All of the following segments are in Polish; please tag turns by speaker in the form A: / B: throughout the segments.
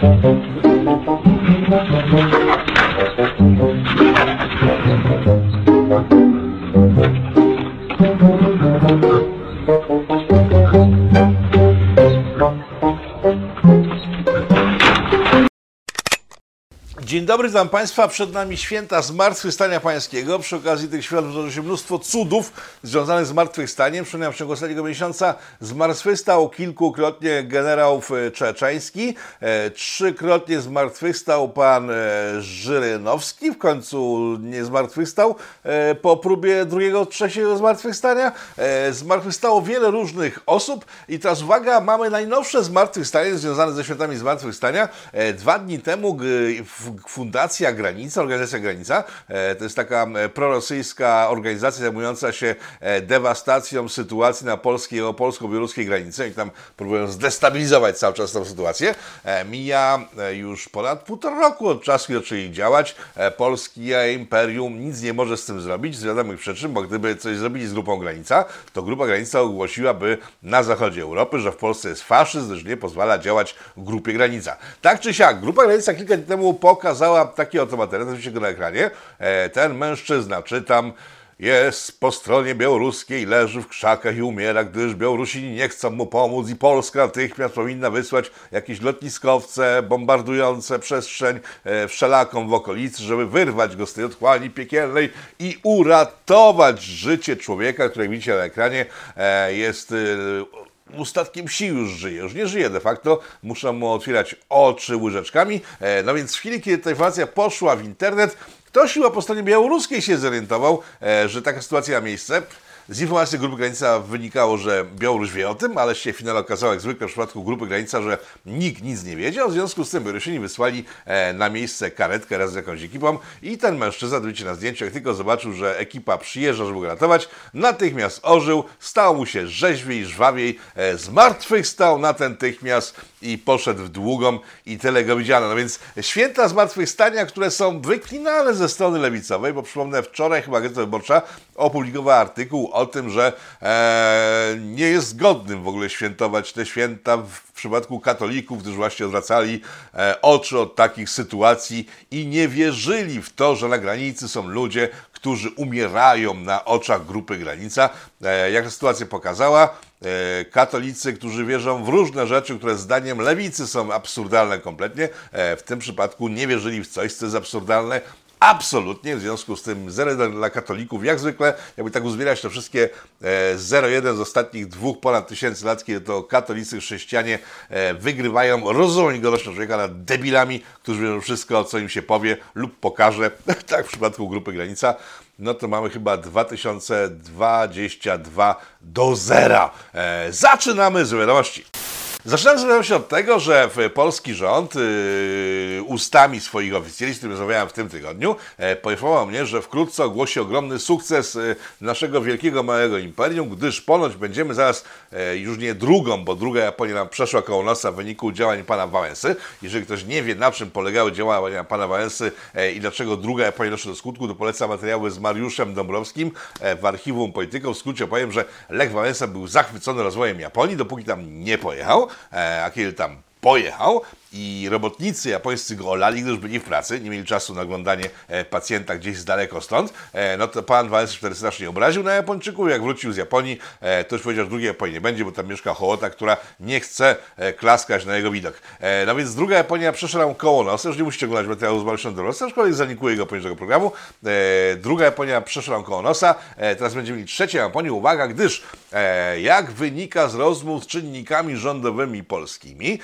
A: Dzień witam Państwa. Przed nami święta Zmartwychwstania Pańskiego. Przy okazji tych świąt wydarzy się mnóstwo cudów związanych z zmartwychwstaniem. Przypomniałem, w ciągu ostatniego miesiąca zmartwychwstał kilkukrotnie generał e, Czeczeński, e, trzykrotnie zmartwychwstał pan e, Żyrynowski, w końcu nie zmartwychwstał e, po próbie drugiego, trzeciego zmartwychwstania. E, zmartwychwstało wiele różnych osób i teraz uwaga, mamy najnowsze zmartwychwstanie związane ze świętami zmartwychwstania. E, dwa dni temu w- Fundacja Granica, Organizacja Granica, e, to jest taka e, prorosyjska organizacja zajmująca się e, dewastacją sytuacji na polskiej, polsko-białoruskiej granicy i tam próbują zdestabilizować cały czas tę sytuację. Mija już ponad półtora roku od czasu, kiedy zaczęli działać. Polskie Imperium nic nie może z tym zrobić z wiadomych przyczyn, bo gdyby coś zrobili z grupą Granica, to grupa Granica ogłosiłaby na zachodzie Europy, że w Polsce jest faszyzm, że nie pozwala działać grupie Granica. Tak czy siak, grupa Granica kilka dni temu pokazała taki oto materiał, zobaczycie go na ekranie. E, Ten mężczyzna, czytam, jest po stronie białoruskiej, leży w krzakach i umiera, gdyż Białorusini nie chcą mu pomóc i Polska natychmiast powinna wysłać jakieś lotniskowce bombardujące przestrzeń e, wszelaką w okolicy, żeby wyrwać go z tej otchłani piekielnej i uratować życie człowieka, który jak widzicie na ekranie e, jest e, ustatkiem sił już żyje, już nie żyje de facto, muszą mu otwierać oczy łyżeczkami. E, No więc w chwili, kiedy ta informacja poszła w internet, ktoś chyba po stronie białoruskiej się zorientował, e, że taka sytuacja ma miejsce. Z informacji Grupy Granica wynikało, że Białoruś wie o tym, ale się finale okazało, jak zwykle w przypadku Grupy Granica, że nikt nic nie wiedział. W związku z tym Białorusini wysłali e, na miejsce karetkę razem z jakąś ekipą i ten mężczyzna, widzicie na zdjęciu, jak tylko zobaczył, że ekipa przyjeżdża, żeby go ratować, natychmiast ożył, stał mu się rzeźwiej, żwawiej, e, zmartwychwstał natychmiast i poszedł w długą i tyle go widziano. No więc święta zmartwychwstania, które są wyklinane ze strony lewicowej, bo przypomnę, wczoraj chyba Gazeta Wyborcza opublikowała artykuł o tym, że e, nie jest zgodnym w ogóle świętować te święta w przypadku katolików, gdyż właśnie odwracali e, oczy od takich sytuacji i nie wierzyli w to, że na granicy są ludzie, którzy umierają na oczach grupy granica. E, jak ta sytuacja pokazała, e, katolicy, którzy wierzą w różne rzeczy, które zdaniem lewicy są absurdalne kompletnie, e, w tym przypadku nie wierzyli w coś, co jest absurdalne. Absolutnie, w związku z tym 0 dla katolików, jak zwykle, jakby tak uzbierać te wszystkie e, 0,1 z ostatnich dwóch ponad tysięcy lat, kiedy to katolicy chrześcijanie wygrywają. Rozumiem gorocznego człowieka nad debilami, którzy wierzą wszystko, co im się powie lub pokaże, tak w przypadku grupy Granica, no to mamy chyba 2022 do zera. E, zaczynamy z wiadomości. Zaczynam się od tego, że polski rząd yy, ustami swoich oficjeli, z którymi rozmawiałem w tym tygodniu, e, poinformował mnie, że wkrótce ogłosi ogromny sukces e, naszego wielkiego, małego imperium, gdyż ponoć będziemy zaraz e, już nie drugą, bo druga Japonia nam przeszła koło nosa w wyniku działań pana Wałęsy. Jeżeli ktoś nie wie, na czym polegały działania pana Wałęsy e, i dlaczego druga Japonia doszła do skutku, to polecam materiały z Mariuszem Dąbrowskim w archiwum Polityką. W skrócie powiem, że Lech Wałęsa był zachwycony rozwojem Japonii, dopóki tam nie pojechał, a kiedy tam pojechał i robotnicy japońscy go olali, gdyż byli w pracy, nie mieli czasu na oglądanie e, pacjenta gdzieś z daleko stąd, e, no to pan Wałęsa się wtedy strasznie obraził na Japończyków. Jak wrócił z Japonii, e, to już powiedział, że drugiej Japonii nie będzie, bo tam mieszka hołota, która nie chce klaskać na jego widok. No więc druga Japonia przeszła koło nosa, już nie musicie oglądać materiału z Mariuszem Dorosem, aczkolwiek zanikuje go poniżej tego programu. Druga Japonia przeszła koło nosa, teraz będziemy mieli trzecią Japonię, uwaga, gdyż jak wynika z rozmów z czynnikami rządowymi polskimi,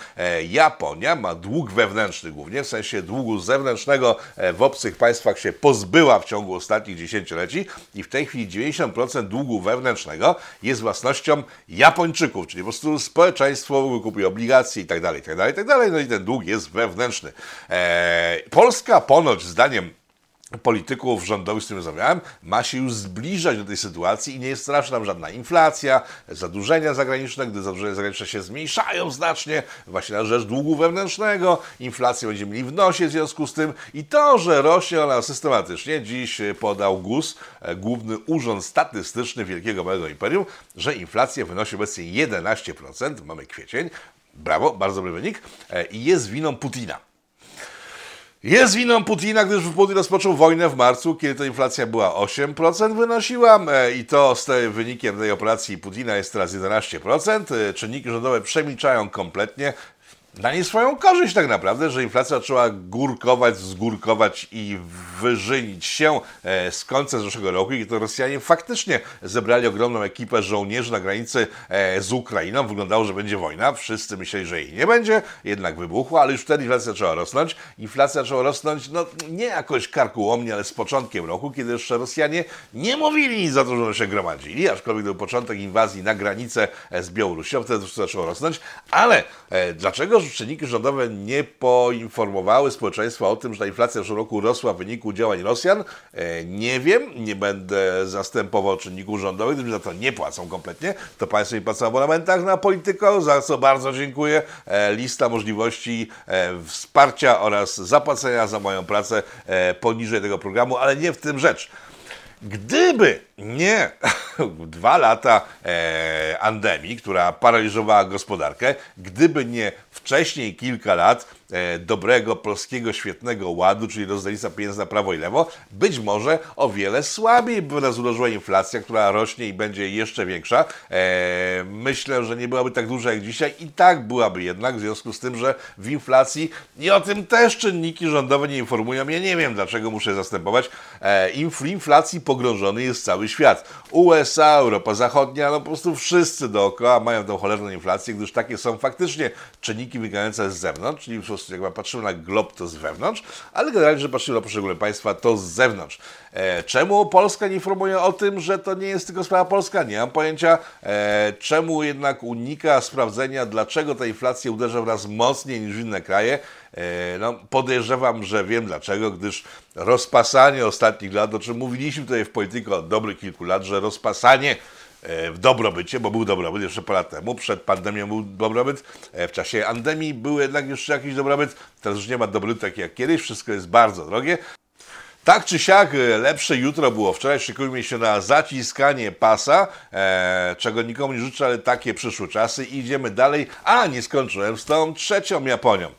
A: Japonia ma dług wewnętrzny głównie, w sensie długu zewnętrznego e, w obcych państwach się pozbyła w ciągu ostatnich dziesięcioleci i w tej chwili 90% długu wewnętrznego jest własnością Japończyków, czyli po prostu społeczeństwo wykupuje obligacje i tak dalej, i tak dalej, i tak dalej, no i ten dług jest wewnętrzny. E, Polska ponoć zdaniem polityków rządowych, z którymi rozmawiałem, ma się już zbliżać do tej sytuacji i nie jest straszna nam żadna inflacja, zadłużenia zagraniczne, gdy zadłużenia zagraniczne się zmniejszają znacznie, właśnie na rzecz długu wewnętrznego, inflację będziemy mieli w nosie w związku z tym i to, że rośnie ona systematycznie, dziś podał GUS, e, Główny Urząd Statystyczny Wielkiego Małego Imperium, że inflacja wynosi obecnie 11%, mamy kwiecień, Brawo, bardzo dobry wynik. E, I jest winą Putina. Jest winą Putina, gdyż Putin rozpoczął wojnę w marcu, kiedy to inflacja była 8% wynosiła e, i to z tym wynikiem tej operacji Putina jest teraz 11%. E, czynniki rządowe przemilczają kompletnie na nie swoją korzyść tak naprawdę, że inflacja zaczęła górkować, zgórkować i wyżynić się e, z końca zeszłego roku i to Rosjanie faktycznie zebrali ogromną ekipę żołnierzy na granicy e, z Ukrainą. Wyglądało, że będzie wojna. Wszyscy myśleli, że jej nie będzie, jednak wybuchła, ale już wtedy inflacja zaczęła rosnąć. Inflacja zaczęła rosnąć, no nie jakoś karkułomnie, ale z początkiem roku, kiedy jeszcze Rosjanie nie mówili nic za to, że się gromadzili, aczkolwiek był początek inwazji na granicę e, z Białorusią, wtedy to zaczęło rosnąć. Ale dlaczego czynniki rządowe nie poinformowały społeczeństwa o tym, że ta inflacja w zeszłym roku rosła w wyniku działań Rosjan. E, nie wiem, nie będę zastępował czynników rządowych, gdyż za to nie płacą kompletnie. To państwo mi płacą w abonamentach na politykę, za co bardzo dziękuję. E, lista możliwości e, wsparcia oraz zapłacenia za moją pracę poniżej tego programu, ale nie w tym rzecz. Gdyby nie dwa lata e, pandemii, która paraliżowała gospodarkę, gdyby nie wcześniej kilka lat e, dobrego, polskiego, świetnego ładu, czyli rozdanica pieniędzy na prawo i lewo, być może o wiele słabiej by nas ułożyła inflacja, która rośnie i będzie jeszcze większa. E, myślę, że nie byłaby tak duża jak dzisiaj i tak byłaby jednak, w związku z tym, że w inflacji i o tym też czynniki rządowe nie informują. Ja nie wiem, dlaczego muszę zastępować. E, w inflacji pogrążony jest cały świat. USA, Europa Zachodnia, no po prostu wszyscy dookoła mają tą cholerną inflację, gdyż takie są faktycznie czynniki wynikające z zewnątrz, czyli po prostu jak patrzymy na glob, to z wewnątrz, ale generalnie, że patrzymy na poszczególne państwa, to z zewnątrz. E, czemu Polska nie informuje o tym, że to nie jest tylko sprawa polska? Nie mam pojęcia. E, czemu jednak unika sprawdzenia, dlaczego ta inflacja uderza w nas mocniej niż w inne kraje? E, no, podejrzewam, że wiem dlaczego, gdyż rozpasanie ostatnich lat, o czym mówiliśmy tutaj w polityce od dobrych kilku lat, że rozpasanie e, w dobrobycie, bo był dobrobyt jeszcze parę lat temu, przed pandemią był dobrobyt, e, w czasie pandemii był jednak jeszcze jakiś dobrobyt, teraz już nie ma dobrobytu tak jak kiedyś, wszystko jest bardzo drogie. Tak czy siak, lepsze jutro było wczoraj, szykujmy się na zaciskanie pasa, e, czego nikomu nie życzę, ale takie przyszły czasy. Idziemy dalej, a nie skończyłem z tą trzecią Japonią.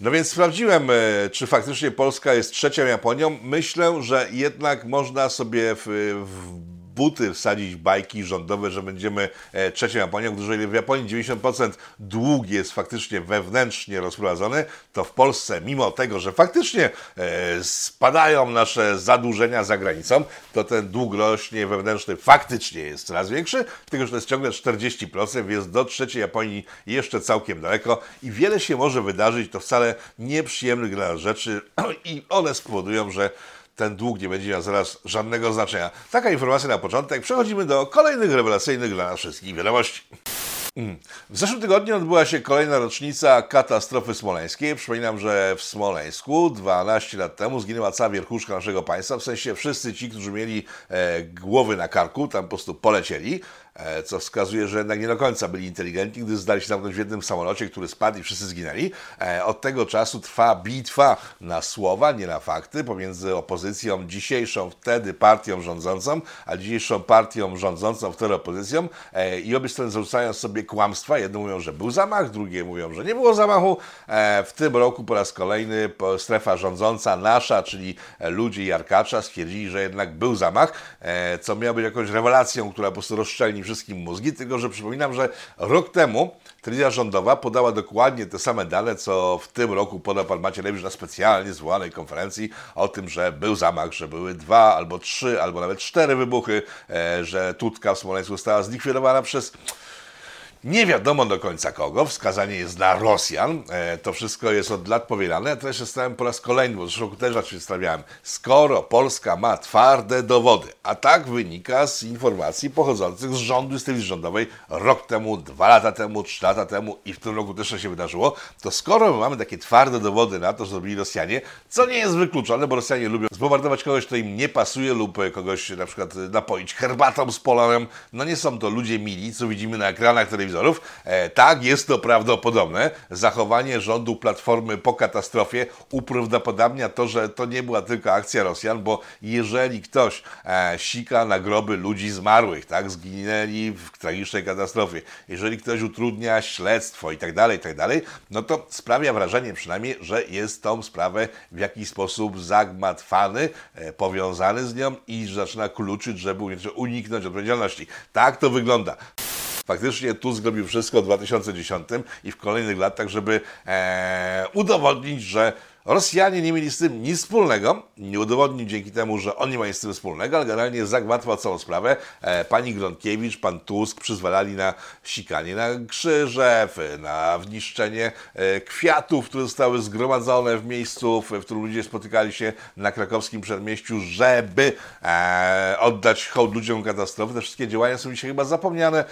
A: No więc sprawdziłem, e, czy faktycznie Polska jest trzecią Japonią. Myślę, że jednak można sobie w, w buty wsadzić bajki rządowe, że będziemy e, trzecią Japonią, gdyż w Japonii 90% dług jest faktycznie wewnętrznie rozprowadzony, to w Polsce, mimo tego, że faktycznie e, spadają nasze zadłużenia za granicą, to ten dług rośnie wewnętrzny faktycznie jest coraz większy, tylko że to jest ciągle 40%, jest do trzeciej Japonii jeszcze całkiem daleko i wiele się może wydarzyć, to wcale nieprzyjemnych dla rzeczy i one spowodują, że ten dług nie będzie miał zaraz żadnego znaczenia. Taka informacja na początek. Przechodzimy do kolejnych rewelacyjnych dla nas wszystkich wiadomości. Mm. W zeszłym tygodniu odbyła się kolejna rocznica katastrofy smoleńskiej. Przypominam, że w Smoleńsku 12 lat temu zginęła cała wierchuszka naszego państwa, w sensie wszyscy ci, którzy mieli e, głowy na karku, tam po prostu polecieli. E, co wskazuje, że jednak nie do końca byli inteligentni, gdy zdali się zamknąć w jednym samolocie, który spadł i wszyscy zginęli. E, od tego czasu trwa bitwa na słowa, nie na fakty, pomiędzy opozycją dzisiejszą wtedy partią rządzącą, a dzisiejszą partią rządzącą wtedy opozycją e, i obie strony zarzucają sobie kłamstwa. Jedni mówią, że był zamach, drugie mówią, że nie było zamachu. W tym roku po raz kolejny strefa rządząca nasza, czyli ludzie Jarkacza stwierdzili, że jednak był zamach, co miało być jakąś rewelacją, która po prostu rozszczelni wszystkim mózgi, tylko że przypominam, że rok temu telewizja rządowa podała dokładnie te same dane, co w tym roku podał pan Macierewicz na specjalnie zwołanej konferencji o tym, że był zamach, że były dwa albo trzy, albo nawet cztery wybuchy, e, że Tutka w Smoleńsku została zlikwidowana przez nie wiadomo do końca kogo, wskazanie jest na Rosjan. E, to wszystko jest od lat powielane. Ja też stałem po raz kolejny, bo zresztą też się stawiałem. Skoro Polska ma twarde dowody, a tak wynika z informacji pochodzących z rządu, z telewizji rządowej rok temu, dwa lata temu, trzy lata temu i w tym roku też to się wydarzyło, to skoro my mamy takie twarde dowody na to, że zrobili Rosjanie, co nie jest wykluczone, bo Rosjanie lubią zbombardować kogoś, kto im nie pasuje lub kogoś na przykład napoić herbatą z polonem, no nie są to ludzie mili, co widzimy na ekranach telewizorów, pomidorów. E, tak, jest to prawdopodobne. Zachowanie rządu Platformy po katastrofie uprawdopodobnia to, że to nie była tylko akcja Rosjan, bo jeżeli ktoś e, sika na groby ludzi zmarłych, tak, zginęli w tragicznej katastrofie, jeżeli ktoś utrudnia śledztwo i tak dalej, tak dalej, no to sprawia wrażenie przynajmniej, że jest tą sprawę w jakiś sposób zagmatwany, e, powiązany z nią i zaczyna kluczyć, żeby uniknąć odpowiedzialności. Tak to wygląda faktycznie Tusk zrobił wszystko w 2010 i w kolejnych latach, żeby e, udowodnić, że Rosjanie nie mieli z tym nic wspólnego. Nie udowodnił dzięki temu, że oni mają z tym wspólnego, ale generalnie zagmatwał całą sprawę. E, pani Gronkiewicz, pan Tusk przyzwalali na sikanie na krzyżew, na wniszczenie e, kwiatów, które zostały zgromadzone w miejscu, w którym ludzie spotykali się na krakowskim przedmieściu, żeby e, oddać hołd ludziom katastrofy. Te wszystkie działania są dzisiaj chyba zapomniane,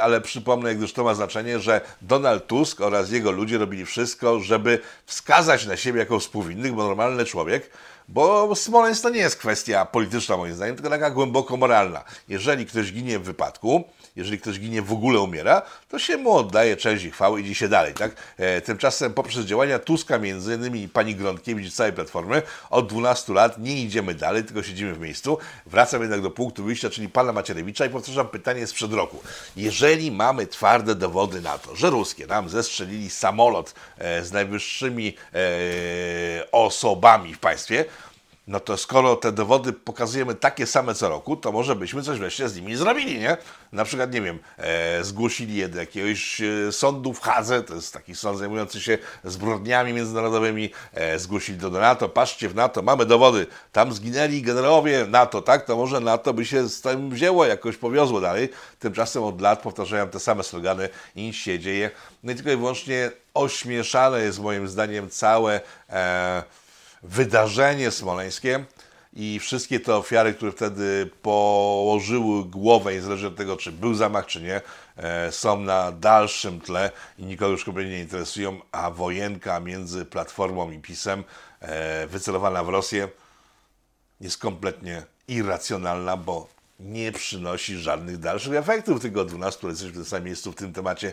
A: ale przypomnę, gdyż to ma znaczenie, że Donald Tusk oraz jego ludzie robili wszystko, żeby wskazać na siebie jako współwinnych, bo normalny człowiek, bo Smoleńsk to nie jest kwestia polityczna moim zdaniem, tylko taka głęboko moralna. Jeżeli ktoś ginie w wypadku, jeżeli ktoś ginie w ogóle umiera, to się mu oddaje cześć i chwały i idzie się dalej. Tak? E, tymczasem poprzez działania Tuska między innymi pani Grądkiewicz i całej Platformy od 12 lat nie idziemy dalej, tylko siedzimy w miejscu. Wracam jednak do punktu wyjścia, czyli pana Macierewicza i powtarzam pytanie sprzed roku. Jeżeli mamy twarde dowody na to, że ruskie nam zestrzelili samolot e, z najwyższymi e, osobami w państwie, no to skoro te dowody pokazujemy takie same co roku, to może byśmy coś wreszcie z nimi zrobili, nie? Na przykład, nie wiem, e, zgłosili je do jakiegoś e, sądu w Hadze, to jest taki sąd zajmujący się zbrodniami międzynarodowymi, e, zgłosili do NATO, patrzcie w NATO, mamy dowody, tam zginęli generałowie NATO, tak? To może NATO by się z tym wzięło, jakoś powiozło dalej. Tymczasem od lat powtarzają te same slogany i nic się dzieje. No i tylko i wyłącznie ośmieszane jest moim zdaniem całe... E, wydarzenie smoleńskie i wszystkie te ofiary, które wtedy położyły głowę, niezależnie od tego, czy był zamach, czy nie, e, są na dalszym tle i nikogo już kompletnie nie interesują, a wojenka między Platformą i PiSem e, wycelowana w Rosję jest kompletnie irracjonalna, bo nie przynosi żadnych dalszych efektów. Tylko 12 lat jesteśmy w tym samym miejscu w tym temacie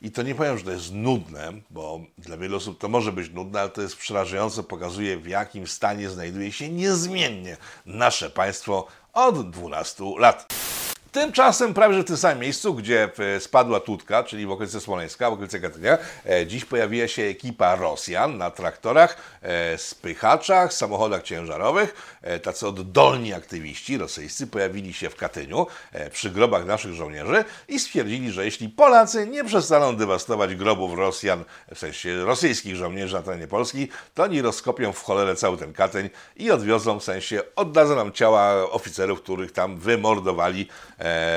A: i to nie powiem, że to jest nudne, bo dla wielu osób to może być nudne, ale to jest przerażające, pokazuje w jakim stanie znajduje się niezmiennie nasze państwo od 12 lat. Tymczasem prawie że w tym samym miejscu, gdzie e, spadła Tutka, czyli w okolicy Smoleńska, w okolicy Katynia, e, dziś pojawiła się ekipa Rosjan na traktorach, e, spychaczach, samochodach ciężarowych. Tacy oddolni aktywiści rosyjscy pojawili się w Katyniu przy grobach naszych żołnierzy i stwierdzili, że jeśli Polacy nie przestaną dewastować grobów Rosjan, w sensie rosyjskich żołnierzy na terenie Polski, to oni rozkopią w cholerę cały ten Katyń i odwiozą, w sensie oddadzą nam ciała oficerów, których tam wymordowali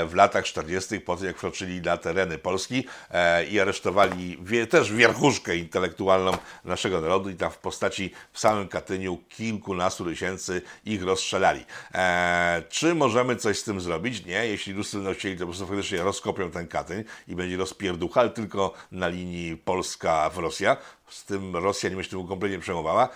A: w latach 40., po tym jak wkroczyli na tereny Polski e, i aresztowali też wierchuszkę intelektualną naszego narodu i tam w postaci w samym Katyniu kilkunastu tysięcy ich rozstrzelali. E, czy możemy coś z tym zrobić? Nie. Jeśli Ruscy będą chcieli, to po prostu faktycznie rozkopią ten Katyń i będzie rozpierducha, ale tylko na linii Polska-Rosja. Z tym Rosja nie myślę, kompletnie przejmowała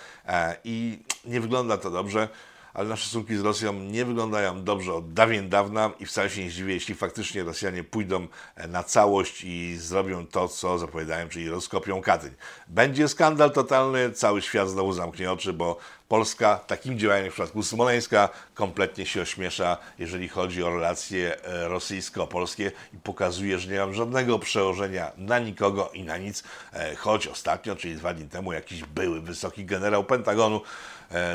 A: i nie wygląda to dobrze ale nasze stosunki z Rosją nie wyglądają dobrze od dawien dawna i wcale się nie zdziwię, jeśli faktycznie Rosjanie pójdą e, na całość i zrobią to, co zapowiadają, czyli rozkopią Katyń. Będzie skandal totalny, cały świat znowu zamknie oczy, bo Polska takim działaniem w przypadku Smoleńska kompletnie się ośmiesza, jeżeli chodzi o relacje e, rosyjsko-polskie i pokazuje, że nie mam żadnego przełożenia na nikogo i na nic, e, choć ostatnio, czyli dwa dni temu, jakiś były wysoki generał Pentagonu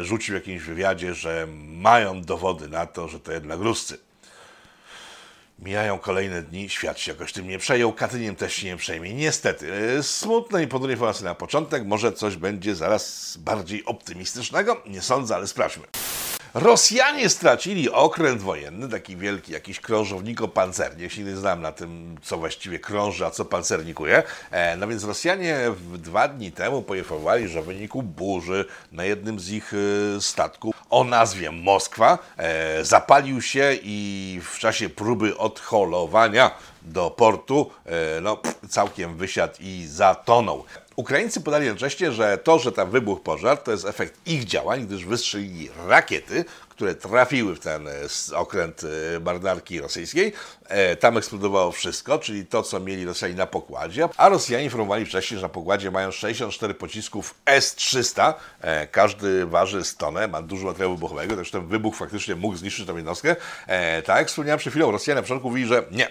A: rzucił w jakimś wywiadzie, że mają dowody na to, że to jednak Ruscy. Mijają kolejne dni, świat się jakoś tym nie przejął, Katyniem też się nie przejmie. Niestety, e, smutne i ponure informacje na początek, może coś będzie zaraz bardziej optymistycznego, nie sądzę, ale sprawdźmy. Rosjanie stracili okręt wojenny, taki wielki, jakiś krążowniko-pancernik. się nie znam na tym, co właściwie krąży, a co pancernikuje. E, no więc Rosjanie dwa dni temu poinformowali, że w wyniku burzy na jednym z ich e, statków o nazwie Moskwa e, zapalił się i w czasie próby odholowania do portu no, całkiem wysiadł i zatonął. Ukraińcy podali jednocześnie, że to, że tam wybuchł pożar, to jest efekt ich działań, gdyż wystrzelili rakiety, które trafiły w ten okręt marynarki rosyjskiej. Tam eksplodowało wszystko, czyli to, co mieli Rosjanie na pokładzie, a Rosjanie informowali wcześniej, że na pokładzie mają 64 pocisków S-300. Każdy waży 100 tonę, ma dużo materiału wybuchowego, też ten wybuch faktycznie mógł zniszczyć tę jednostkę. Tak jak wspomniałem przed chwilą, Rosjanie na początku mówili, że nie,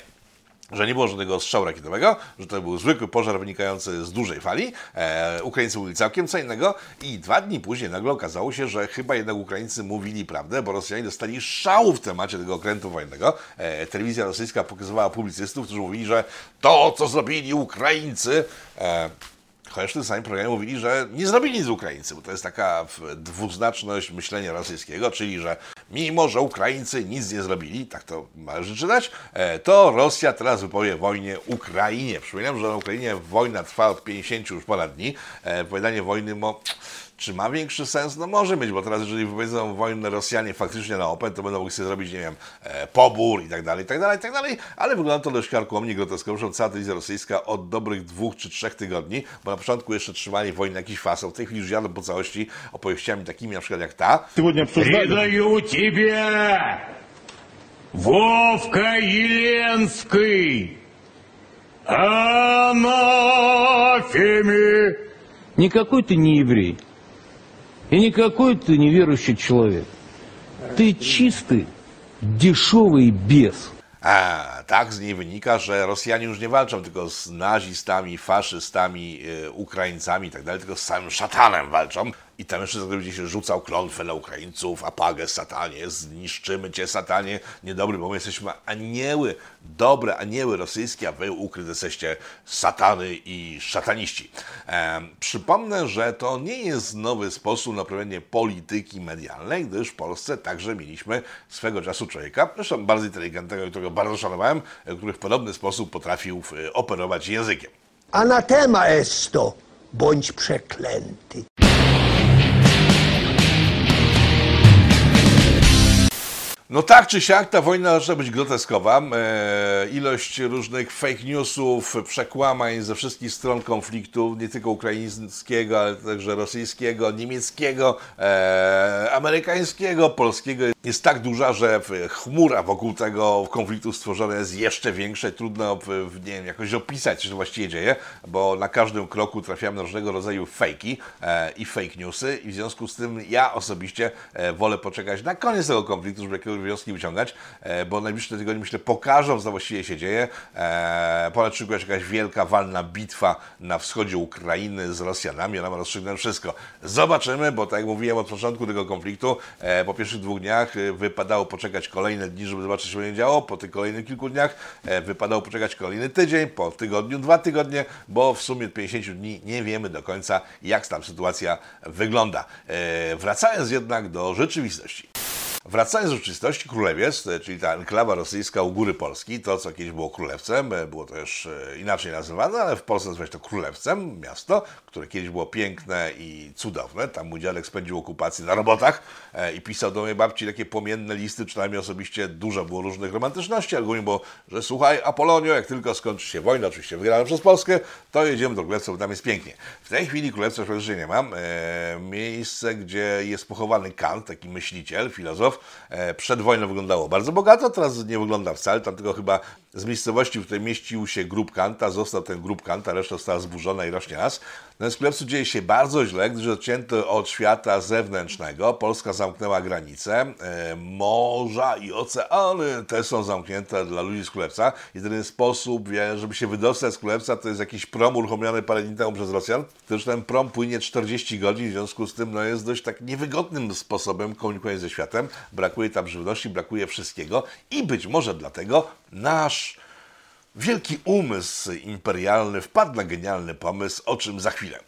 A: że nie było żadnego strzału rakietowego, że to był zwykły pożar wynikający z dużej fali. E, Ukraińcy mówili całkiem co innego i dwa dni później nagle okazało się, że chyba jednak Ukraińcy mówili prawdę, bo Rosjanie dostali szału w temacie tego okrętu wojennego. E, telewizja rosyjska pokazywała publicystów, którzy mówili, że to, co zrobili Ukraińcy, e, Chociaż tym samym programie mówili, że nie zrobili nic z Ukraińcy, bo to jest taka dwuznaczność myślenia rosyjskiego, czyli że mimo, że Ukraińcy nic nie zrobili, tak to należy czytać, e, to Rosja teraz wypowie wojnie Ukrainie. Przypominam, że na Ukrainie wojna trwa od 50 już ponad dni. E, wypowiadanie wojny, mo, czy ma większy sens? No może mieć, bo teraz jeżeli wypowiedzą wojnę Rosjanie faktycznie na Open, to będą mogli sobie zrobić, nie wiem, e, pobór i tak dalej, i tak dalej, i tak dalej, ale wygląda to dość karkołomnie, groteskowo, że cała telewizja rosyjska od dobrych dwóch czy trzech tygodni, bo na początku jeszcze trzymali wojnę na jakiś fason, w tej chwili już jadą po całości opowieściami takimi na przykład jak ta.
B: Сегодня обсуждали.
C: Передаю тебе, Вовка Еленский, анафеме.
D: Никакой ты не еврей. И никакой ты неверующий человек. Ты чистый, дешевый бес.
A: A, tak z niej wynika, że Rosjanie już nie walczą tylko z nazistami, faszystami, y, Ukraińcami i tak tylko z samym szatanem walczą. I tam jeszcze będzie się rzucał klątwę na Ukraińców, apagę satanie, zniszczymy cię satanie, niedobry, bo my jesteśmy anioły, dobre anioły rosyjskie, a wy ukryte jesteście satany i szataniści. E, przypomnę, że to nie jest nowy sposób na prowadzenie polityki medialnej, gdyż w Polsce także mieliśmy swego czasu człowieka, zresztą bardzo inteligentnego, którego bardzo szanowałem, który w podobny sposób potrafił e, operować językiem.
E: Anatema est to, bądź przeklęty.
A: No tak czy siak, ta wojna zaczyna być groteskowa. E, ilość różnych fake newsów, przekłamań ze wszystkich stron konfliktu, nie tylko ukraińskiego, ale także rosyjskiego, niemieckiego, e, amerykańskiego, polskiego, jest tak duża, że chmura wokół tego konfliktu stworzona jest jeszcze większa i trudno nie wiem, jakoś opisać, co właściwie dzieje, bo na każdym kroku trafiamy na różnego rodzaju fejki e, i fake newsy i w związku z tym ja osobiście e, wolę poczekać na koniec tego konfliktu, żeby jakieś wnioski wyciągać, e, bo najbliższe tygodnie myślę pokażą, co właściwie się dzieje. E, ponad się jakaś wielka walna bitwa na wschodzie Ukrainy z Rosjanami, ona ma rozstrzygnąć wszystko. Zobaczymy, bo tak jak mówiłem od początku tego konfliktu, e, po pierwszych dwóch dniach wypadało poczekać kolejne dni, żeby zobaczyć, co się działo, po tych kolejnych kilku dniach wypadało poczekać kolejny tydzień, po tygodniu dwa tygodnie, bo w sumie od 50 dni nie wiemy do końca, jak tam sytuacja wygląda. Wracając jednak do rzeczywistości. Wracając do rzeczywistości, Królewiec, e, czyli ta enklawa rosyjska u góry Polski, to co kiedyś było Królewcem, e, było też e, inaczej nazywane, ale w Polsce nazywa się to Królewcem, miasto, które kiedyś było piękne i cudowne. Tam mój dziadek spędził okupację na robotach i pisał do mojej babci takie płomienne listy, przynajmniej osobiście dużo było różnych romantyczności, ale głównie było, że słuchaj Apolonio, jak tylko skończy się wojna, oczywiście wygrana przez Polskę, to jedziemy do Królewca, bo tam jest pięknie. W tej chwili Królewca praktycznie nie mam. E, miejsce, gdzie jest pochowany Kant, taki myśliciel, filozof, e, przed wojną wyglądało bardzo bogato, teraz nie wygląda wcale, tam tylko chyba z miejscowości, w której mieścił się grób Kanta, został ten grób Kanta, reszta została zburzona i rośnie raz. Natomiast w dzieje się bardzo źle, gdyż odcięto od świata zewnętrznego. Polska zamknęła granice, e, morza i oceany te są zamknięte dla ludzi z Królewca. Jedyny sposób, żeby się wydostać z Królewca, to jest jakiś prom uruchomiony parę dni temu przez Rosjan. Też ten prom płynie 40 godzin, w związku z tym no, jest dość tak niewygodnym sposobem komunikowania ze światem. Brakuje tam żywności, brakuje wszystkiego i być może dlatego nasz wielki umysł imperialny wpadł na genialny pomysł, o czym za chwilę.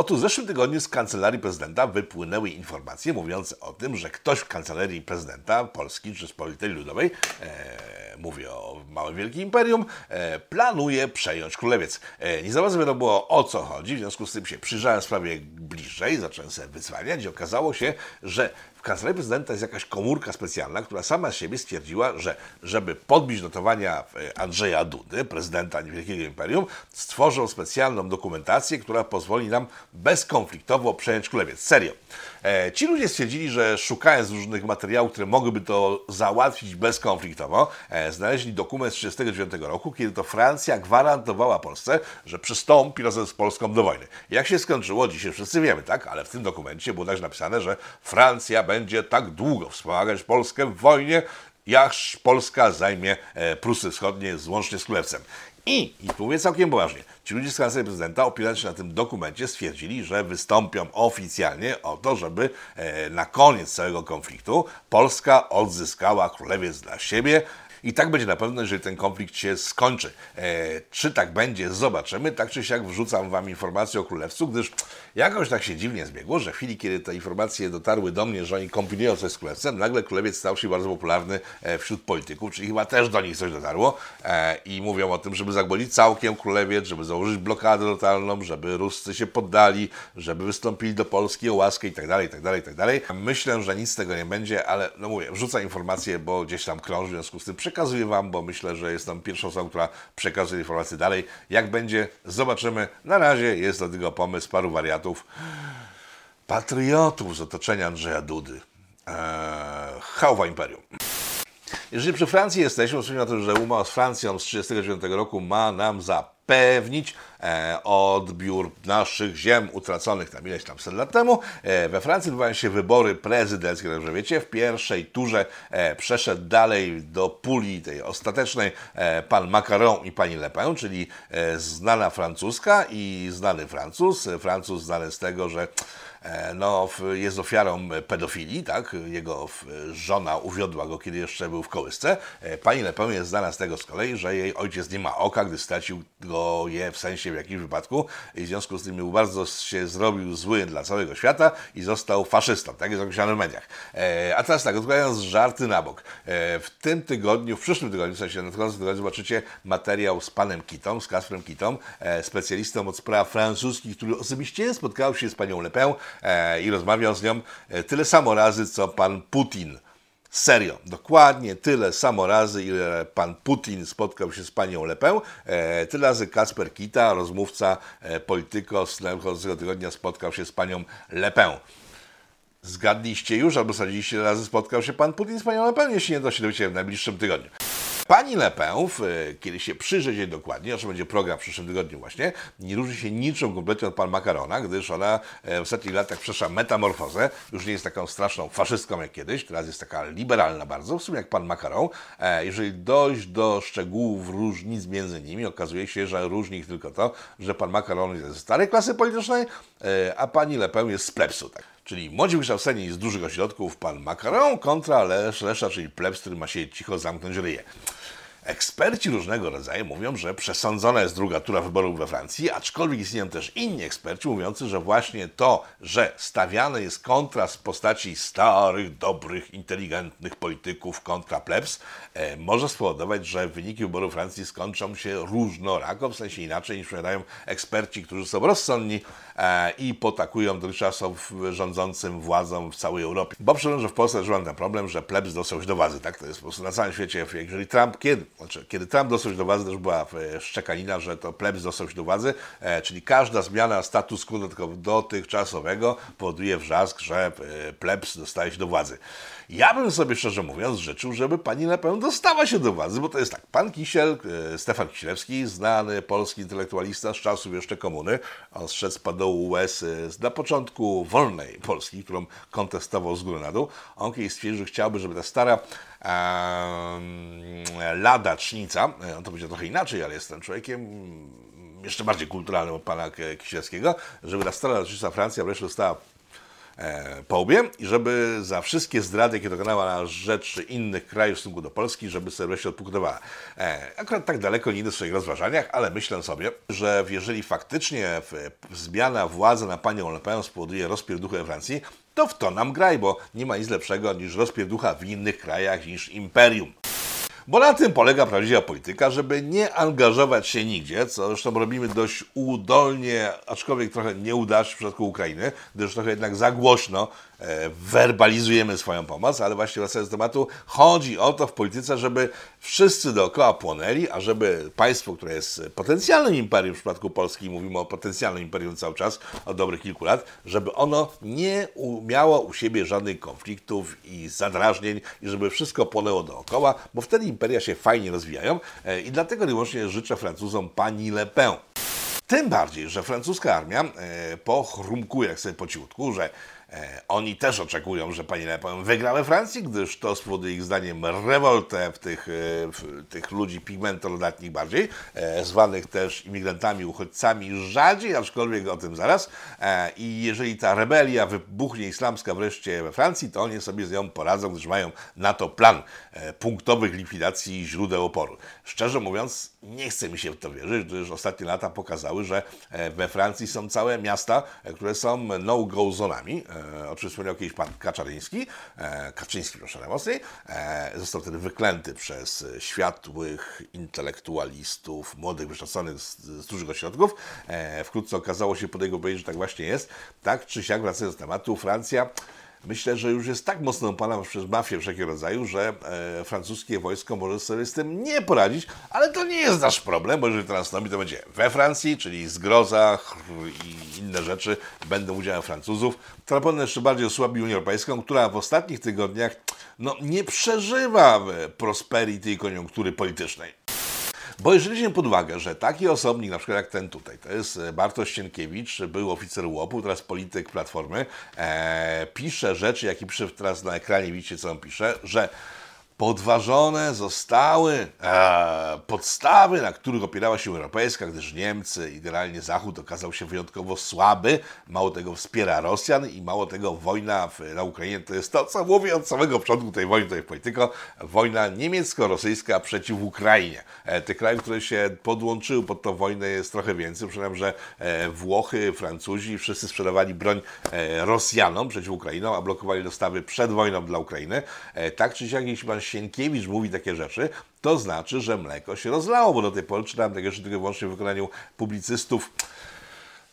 A: Otóż w zeszłym tygodniu z kancelarii prezydenta wypłynęły informacje mówiące o tym, że ktoś w kancelarii prezydenta Polski czy Spolitej Ludowej, e, mówię o małym wielkim imperium, e, planuje przejąć królewiec. E, nie za bardzo wiadomo o co chodzi, w związku z tym się przyjrzałem sprawie bliżej, zacząłem sobie wyzwaniać i okazało się, że w kancelarii prezydenta jest jakaś komórka specjalna, która sama z siebie stwierdziła, że żeby podbić notowania e, Andrzeja Dudy, prezydenta Wielkiego Imperium, stworzą specjalną dokumentację, która pozwoli nam bezkonfliktowo przejąć królewiec. Serio. E, ci ludzie stwierdzili, że szukając różnych materiałów, które mogłyby to załatwić bezkonfliktowo, e, znaleźli dokument z 1939 roku, kiedy to Francja gwarantowała Polsce, że przystąpi razem z Polską do wojny. Jak się skończyło, dzisiaj wszyscy wiemy, tak? Ale w tym dokumencie było także napisane, że Francja będzie tak długo wspomagać Polskę w wojnie, aż Polska zajmie e, Prusy Wschodnie łącznie z Królewcem. I, i tu mówię całkiem poważnie, ci ludzie z kancelarii prezydenta, opierając się na tym dokumencie, stwierdzili, że wystąpią oficjalnie o to, żeby e, na koniec całego konfliktu Polska odzyskała królewiec dla siebie. I tak będzie na pewno, jeżeli ten konflikt się skończy. E, czy tak będzie, zobaczymy. Tak czy siak wrzucam Wam informację o królewcu, gdyż jakoś tak się dziwnie zbiegło, że w chwili, kiedy te informacje dotarły do mnie, że oni kombinują coś z królewcem, nagle królewiec stał się bardzo popularny e, wśród polityków, czyli chyba też do nich coś dotarło e, i mówią o tym, żeby zagłolić całkiem królewiec, żeby założyć blokadę totalną, żeby Ruscy się poddali, żeby wystąpili do Polski o łaskę i tak dalej, i tak dalej, i tak dalej. Myślę, że nic z tego nie będzie, ale no mówię, wrzucam informacje, bo gdzieś tam krąży, w związku z tym przekazuję Wam, bo myślę, że jestem pierwszą osobą, która przekazuje informacje dalej. Jak będzie, zobaczymy. Na razie jest do tego pomysł paru wariatów, patriotów z otoczenia Andrzeja Dudy. Eee, Hałwa Imperium. Jeżeli przy Francji jesteśmy, wspomnę na to, że umowa z Francją z 1939 roku ma nam zapewnić e, odbiór naszych ziem utraconych tam ileś tam set lat temu. E, we Francji odbywają się wybory prezydenckie, dobrze wiecie. W pierwszej turze e, przeszedł dalej do puli tej ostatecznej e, pan Macron i pani Le Pen, czyli e, znana francuska i znany Francuz. Francuz znany z tego, że no, w- jest ofiarą pedofilii, tak? Jego żona uwiodła go, kiedy jeszcze był w kołysce. E, Pani Le Pen jest znana z tego z kolei, że jej ojciec nie ma oka, gdy stracił go je w sensie w jakimś wypadku i w związku z tym był bardzo się zrobił zły dla całego świata i został faszystą, tak jest określane w mediach. E, a teraz tak, odkładając żarty na bok. E, w tym tygodniu, w przyszłym tygodniu, w sensie nadchodzącym tygodniu zobaczycie materiał z panem Kitą, z Kasprem Kitą, e, specjalistą od spraw francuskich, który osobiście spotkał się z panią Le Pen e, i rozmawiał z nią e, tyle samo razy, co pan Putin. Serio, dokładnie tyle samo razy, ile pan Putin spotkał się z panią Le Pen, e, tyle razy Kasper Kita, rozmówca e, Polityko z nadchodzącego tygodnia spotkał się z panią Le Pen. Zgadliście już, albo sadziliście razy spotkał się pan Putin z panią Le Pen, jeśli nie, to się dowiecie w najbliższym tygodniu. Pani Le Pen, w, e, kiedy się przyjrzeć jej dokładnie, o czym będzie program w przyszłym tygodniu właśnie, nie różni się niczym kompletnie od pan Macarona, gdyż ona e, w ostatnich latach przeszła metamorfozę, już nie jest taką straszną faszystką jak kiedyś, teraz jest taka liberalna bardzo, w sumie jak pan Macaron. E, Jeżeli dojść do szczegółów różnic między nimi, okazuje się, że różni ich tylko to, że pan Macaron jest ze starej klasy politycznej, e, a pani Le Pen jest z plebsu. Tak? Czyli młodzi wykształceni z dużych ośrodków, pan Macaron kontra Lesz, Lesza, czyli plebs, który ma się cicho zamknąć ryje. Eksperci różnego rodzaju mówią, że przesądzona jest druga tura wyborów we Francji, aczkolwiek istnieją też inni eksperci mówiący, że właśnie to, że stawiany jest kontrast w postaci starych, dobrych, inteligentnych polityków kontra plebs, e, może spowodować, że wyniki wyborów Francji skończą się różnorako, w sensie inaczej niż powiadają eksperci, którzy są rozsądni i potakują dotychczasów rządzącym władzom w całej Europie. Bo przypomnę, że w Polsce żyłem ten problem, że plebs dostał się do władzy, tak? To jest po prostu na całym świecie, jeżeli Trump, kiedy, znaczy, kiedy Trump dostał się do władzy, też była e, szczekanina, że to plebs dostał się do władzy, e, czyli każda zmiana status quo dotychczasowego powoduje wrzask, że e, plebs dostaje się do władzy. Ja bym sobie szczerze mówiąc życzył, żeby pani Le Pen dostała się do władzy, bo to jest tak, pan Kisiel, e, Stefan Kisielewski, znany polski intelektualista z czasów jeszcze komuny, on zszedł z padołu łez e, na początku wolnej Polski, którą kontestował z góry na dół. On kiedyś stwierdził, że chciałby, żeby ta stara em, lada cznica, e, on to powiedział trochę inaczej, ale jestem człowiekiem mm, jeszcze bardziej kulturalnym od pana Kisielskiego, żeby ta stara cznica Francja wreszcie dostała e, po łbie i żeby za wszystkie zdrady, jakie dokonała na rzecz innych krajów w stosunku do Polski, żeby sobie wreszcie odpokutowała. E, akurat tak daleko nie idę w swoich rozważaniach, ale myślę sobie, że jeżeli faktycznie zmiana władzy na panią Le Pen spowoduje rozpierduchę Francji, to w to nam graj, bo nie ma nic lepszego niż rozpierducha w innych krajach niż imperium. Bo na tym polega prawdziwa polityka, żeby nie angażować się nigdzie, co zresztą robimy dość udolnie, aczkolwiek trochę nieudacznie w przypadku Ukrainy, gdyż trochę jednak za głośno werbalizujemy swoją pomoc, ale właśnie wracając do tematu, chodzi o to w polityce, żeby wszyscy dookoła płonęli, a żeby państwo, które jest potencjalnym imperium, w przypadku Polski mówimy o potencjalnym imperium cały czas, od dobrych kilku lat, żeby ono nie miało u siebie żadnych konfliktów i zadrażnień i żeby wszystko płonęło dookoła, bo wtedy imperia się fajnie rozwijają e, i dlatego niemożnie życzę Francuzom pani Le Pen. Tym bardziej, że francuska armia e, pochrumkuje jak sobie po cichutku, że e, oni też oczekują, że pani Le Pen wygra we Francji, gdyż to spowoduje ich zdaniem rewoltę w tych, e, w tych ludzi pigmentolodatnich bardziej, e, zwanych też imigrantami, uchodźcami rzadziej, aczkolwiek o tym zaraz. E, I jeżeli ta rebelia wybuchnie islamska wreszcie we Francji, to oni sobie z nią poradzą, gdyż mają na to plan e, punktowych likwidacji źródeł oporu. Szczerze mówiąc, nie chce mi się w to wierzyć, gdyż ostatnie lata pokazały, że e, we Francji są całe miasta, e, które są no-go zonami. E, O czym wspomniał kiedyś pan Kaczarzyński, e, Kaczyński, proszę najmocniej. E, Został wtedy wyklęty przez światłych intelektualistów, młodych, wykształconych z, z dużych ośrodków. Wkrótce okazało się po jego powiedzieć, że tak właśnie jest. Tak czy siak, wracając do tematu, Francja Myślę, że już jest tak mocno opanowana przez mafię wszelkiego rodzaju, że e, francuskie wojsko może sobie z tym nie poradzić, ale to nie jest nasz problem, bo jeżeli to nastąpi, to będzie we Francji, czyli zgroza i inne rzeczy będą udziałem Francuzów. To na pewno jeszcze bardziej osłabi Unię Europejską, która w ostatnich tygodniach no, nie przeżywa e, prosperity i koniunktury politycznej. Bo jeżeli weźmiemy pod uwagę, że taki osobnik, na przykład jak ten tutaj, to jest e, Bartosz Sienkiewicz, był oficer łopu, teraz polityk Platformy, e, pisze rzeczy, jakie pisze teraz na ekranie, widzicie co on pisze, że podważone zostały e, podstawy, na których opierała się Europejska, gdyż Niemcy i generalnie Zachód okazał się wyjątkowo słaby, mało tego wspiera Rosjan i mało tego wojna w, na Ukrainie to jest to, co mówię od samego początku tej wojny, w polityko, wojna niemiecko-rosyjska przeciw Ukrainie. E, tych krajów, które się podłączyły pod tą wojnę jest trochę więcej, przypominam, że e, Włochy, Francuzi, wszyscy sprzedawali broń e, Rosjanom przeciw Ukrainą, a blokowali dostawy przed wojną dla Ukrainy. E, tak czy siak, jeśli pan Sienkiewicz mówi takie rzeczy, to znaczy, że mleko się rozlało, bo do tej pory czytałem takie rzeczy tylko wyłącznie w wykonaniu publicystów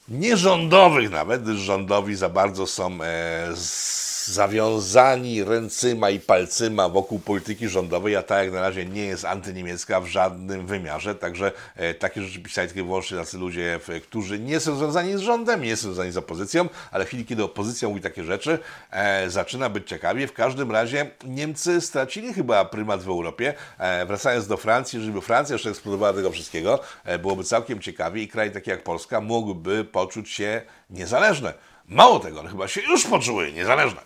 A: nierządowych nawet, gdyż rządowi za bardzo są e, z- zawiązani ręcyma i palcyma wokół polityki rządowej, a ta jak na razie nie jest antyniemiecka w żadnym wymiarze, także e, takie rzeczy pisali tylko wyłącznie tacy ludzie, którzy nie są związani z rządem, nie są związani z opozycją, ale w chwili, kiedy opozycja mówi takie rzeczy, e, zaczyna być ciekawie. W każdym razie Niemcy stracili chyba prymat w Europie. E, wracając do Francji, żeby Francja jeszcze eksplodowała tego wszystkiego, e, byłoby całkiem ciekawie i kraje takie jak Polska mogłyby poczuć się niezależne. Mało tego, one chyba się już poczuły niezależne.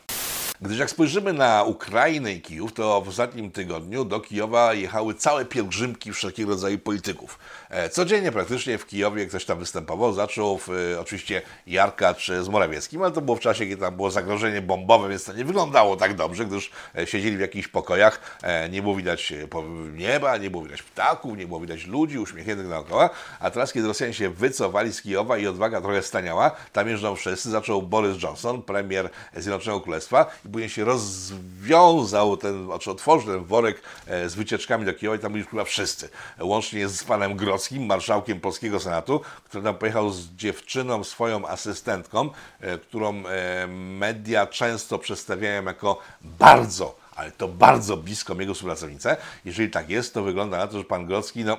A: Gdyż jak spojrzymy na Ukrainę i Kijów, to w ostatnim tygodniu do Kijowa jechały całe pielgrzymki wszelkiego rodzaju polityków. E, Codziennie praktycznie w Kijowie ktoś tam występował, zaczął w, e, oczywiście Jarkacz z Morawieckim, ale to było w czasie, kiedy tam było zagrożenie bombowe, więc to nie wyglądało tak dobrze, gdyż e, siedzieli w jakichś pokojach, e, nie było widać e, nieba, nie było widać ptaków, nie było widać ludzi uśmiechniętych dookoła, a teraz, kiedy Rosjanie się wycofali z Kijowa i odwaga trochę staniała, tam jeżdżą wszyscy, zaczął Boris Johnson, premier Zjednoczonego Królestwa i później się rozwiązał ten, znaczy otworzył ten worek e, z wycieczkami do Kijowa i tam byli chyba wszyscy, łącznie z panem Grockim, marszałkiem Polskiego Senatu, który tam pojechał z dziewczyną, swoją asystentką, e, którą e, media często przedstawiają jako bardzo ale to bardzo bliską jego współpracownicę. Jeżeli tak jest, to wygląda na to, że pan Grocki, no,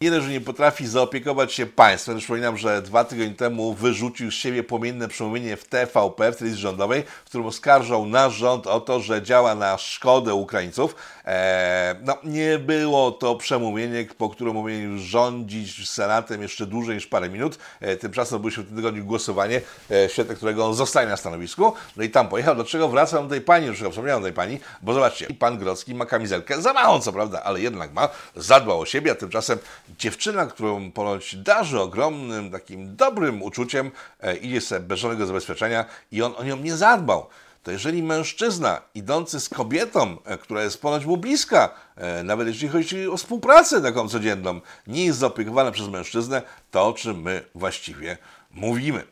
A: dość, że nie potrafi zaopiekować się państwem. Przypominam, że dwa tygodnie temu wyrzucił z siebie płomienne przemówienie w TVP, w telewizji rządowej, w którym oskarżał nasz rząd o to, że działa na szkodę Ukraińców. Eee, no, nie było to przemówienie, po którym powinien rządzić Senatem jeszcze dłużej niż parę minut. E, tymczasem odbyło się w tym tygodniu głosowanie, e, w świetle którego on zostaje na stanowisku. No i tam pojechał. Dlaczego wracam do tej pani, już wspomniałem o tej pani, bo zobaczcie, pan Grocki ma kamizelkę za małą, co prawda, ale jednak ma, zadbał o siebie, a tymczasem dziewczyna, którą ponoć darzy ogromnym, takim dobrym uczuciem, e, idzie sobie bez żadnego zabezpieczenia i on o nią nie zadbał. To jeżeli mężczyzna idący z kobietą, e, która jest ponoć mu bliska, e, nawet jeśli chodzi o współpracę taką codzienną, nie jest zaopiekowana przez mężczyznę, to o czym my właściwie mówimy.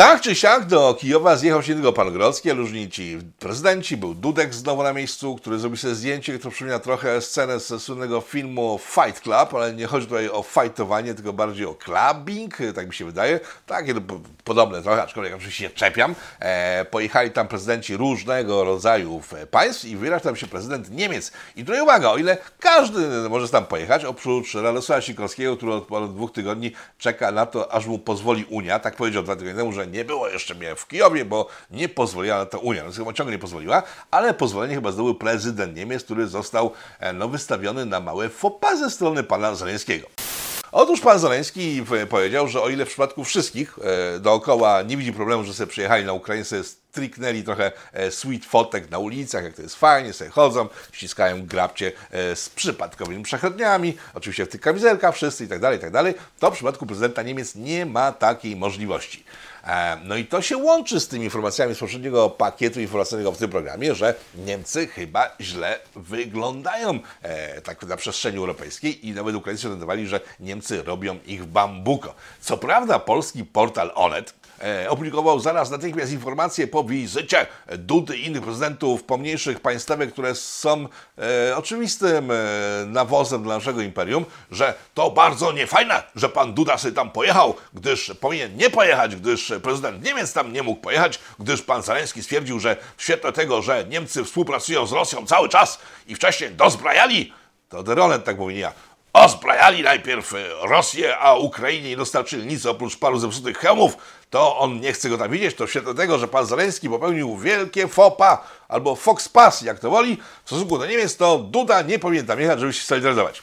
A: Tak czy siak do Kijowa zjechał się tylko pan Grodzki, ale różni ci prezydenci. Był Dudek znowu na miejscu, który zrobił sobie zdjęcie, które przypomina trochę scenę ze słynnego filmu Fight Club, ale nie chodzi tutaj o fightowanie, tylko bardziej o clubbing, tak mi się wydaje. Takie no, po- podobne trochę, aczkolwiek oczywiście się czepiam. E, pojechali tam prezydenci różnego rodzaju państw i wyraźnie tam się prezydent Niemiec. I tutaj uwaga, o ile każdy może tam pojechać, oprócz Radosława Sikorskiego, który od ponad dwóch tygodni czeka na to, aż mu pozwoli Unia. Tak powiedział dwa tygodnie temu, że nie było jeszcze mnie w Kijowie, bo nie pozwoliła na to Unia. No, chyba ciągle nie pozwoliła, ale pozwolenie chyba zdobył prezydent Niemiec, który został e, no, wystawiony na małe fopa ze strony pana Zeleńskiego. Otóż pan Zeleński w- powiedział, że o ile w przypadku wszystkich e, dookoła nie widzi problemu, że sobie przyjechali na Ukrainę, sobie striknęli trochę e, sweet fotek na ulicach, jak to jest fajnie, sobie chodzą, ściskają grabcie e, z przypadkowymi przechodniami, oczywiście w tych kamizelkach wszyscy i tak dalej, i tak dalej, to w przypadku prezydenta Niemiec nie ma takiej możliwości. E, No i to się łączy z tymi informacjami z poprzedniego pakietu informacyjnego w tym programie, że Niemcy chyba źle wyglądają e, tak na przestrzeni europejskiej i nawet Ukraińcy orientowali, że Niemcy robią ich bambuko. Co prawda polski portal Onet opublikował zaraz natychmiast informacje po wizycie Dudy i innych prezydentów pomniejszych państwek, które są e, oczywistym e, nawozem dla naszego imperium, że to bardzo niefajne, że pan Duda sobie tam pojechał, gdyż powinien nie pojechać, gdyż prezydent Niemiec tam nie mógł pojechać, gdyż pan Zaleński stwierdził, że w świetle tego, że Niemcy współpracują z Rosją cały czas i wcześniej dozbrajali, to Deronet tak mówi, ja. Ozbrajali najpierw Rosję, a Ukrainie nie dostarczyli nic oprócz paru zepsutych hełmów, to on nie chce go tam widzieć, to w świetle tego, że pan Zaleński popełnił wielkie fopa, albo fox pass, jak to woli, w stosunku do Niemiec, to Duda nie powinien tam jechać, żeby się solidaryzować.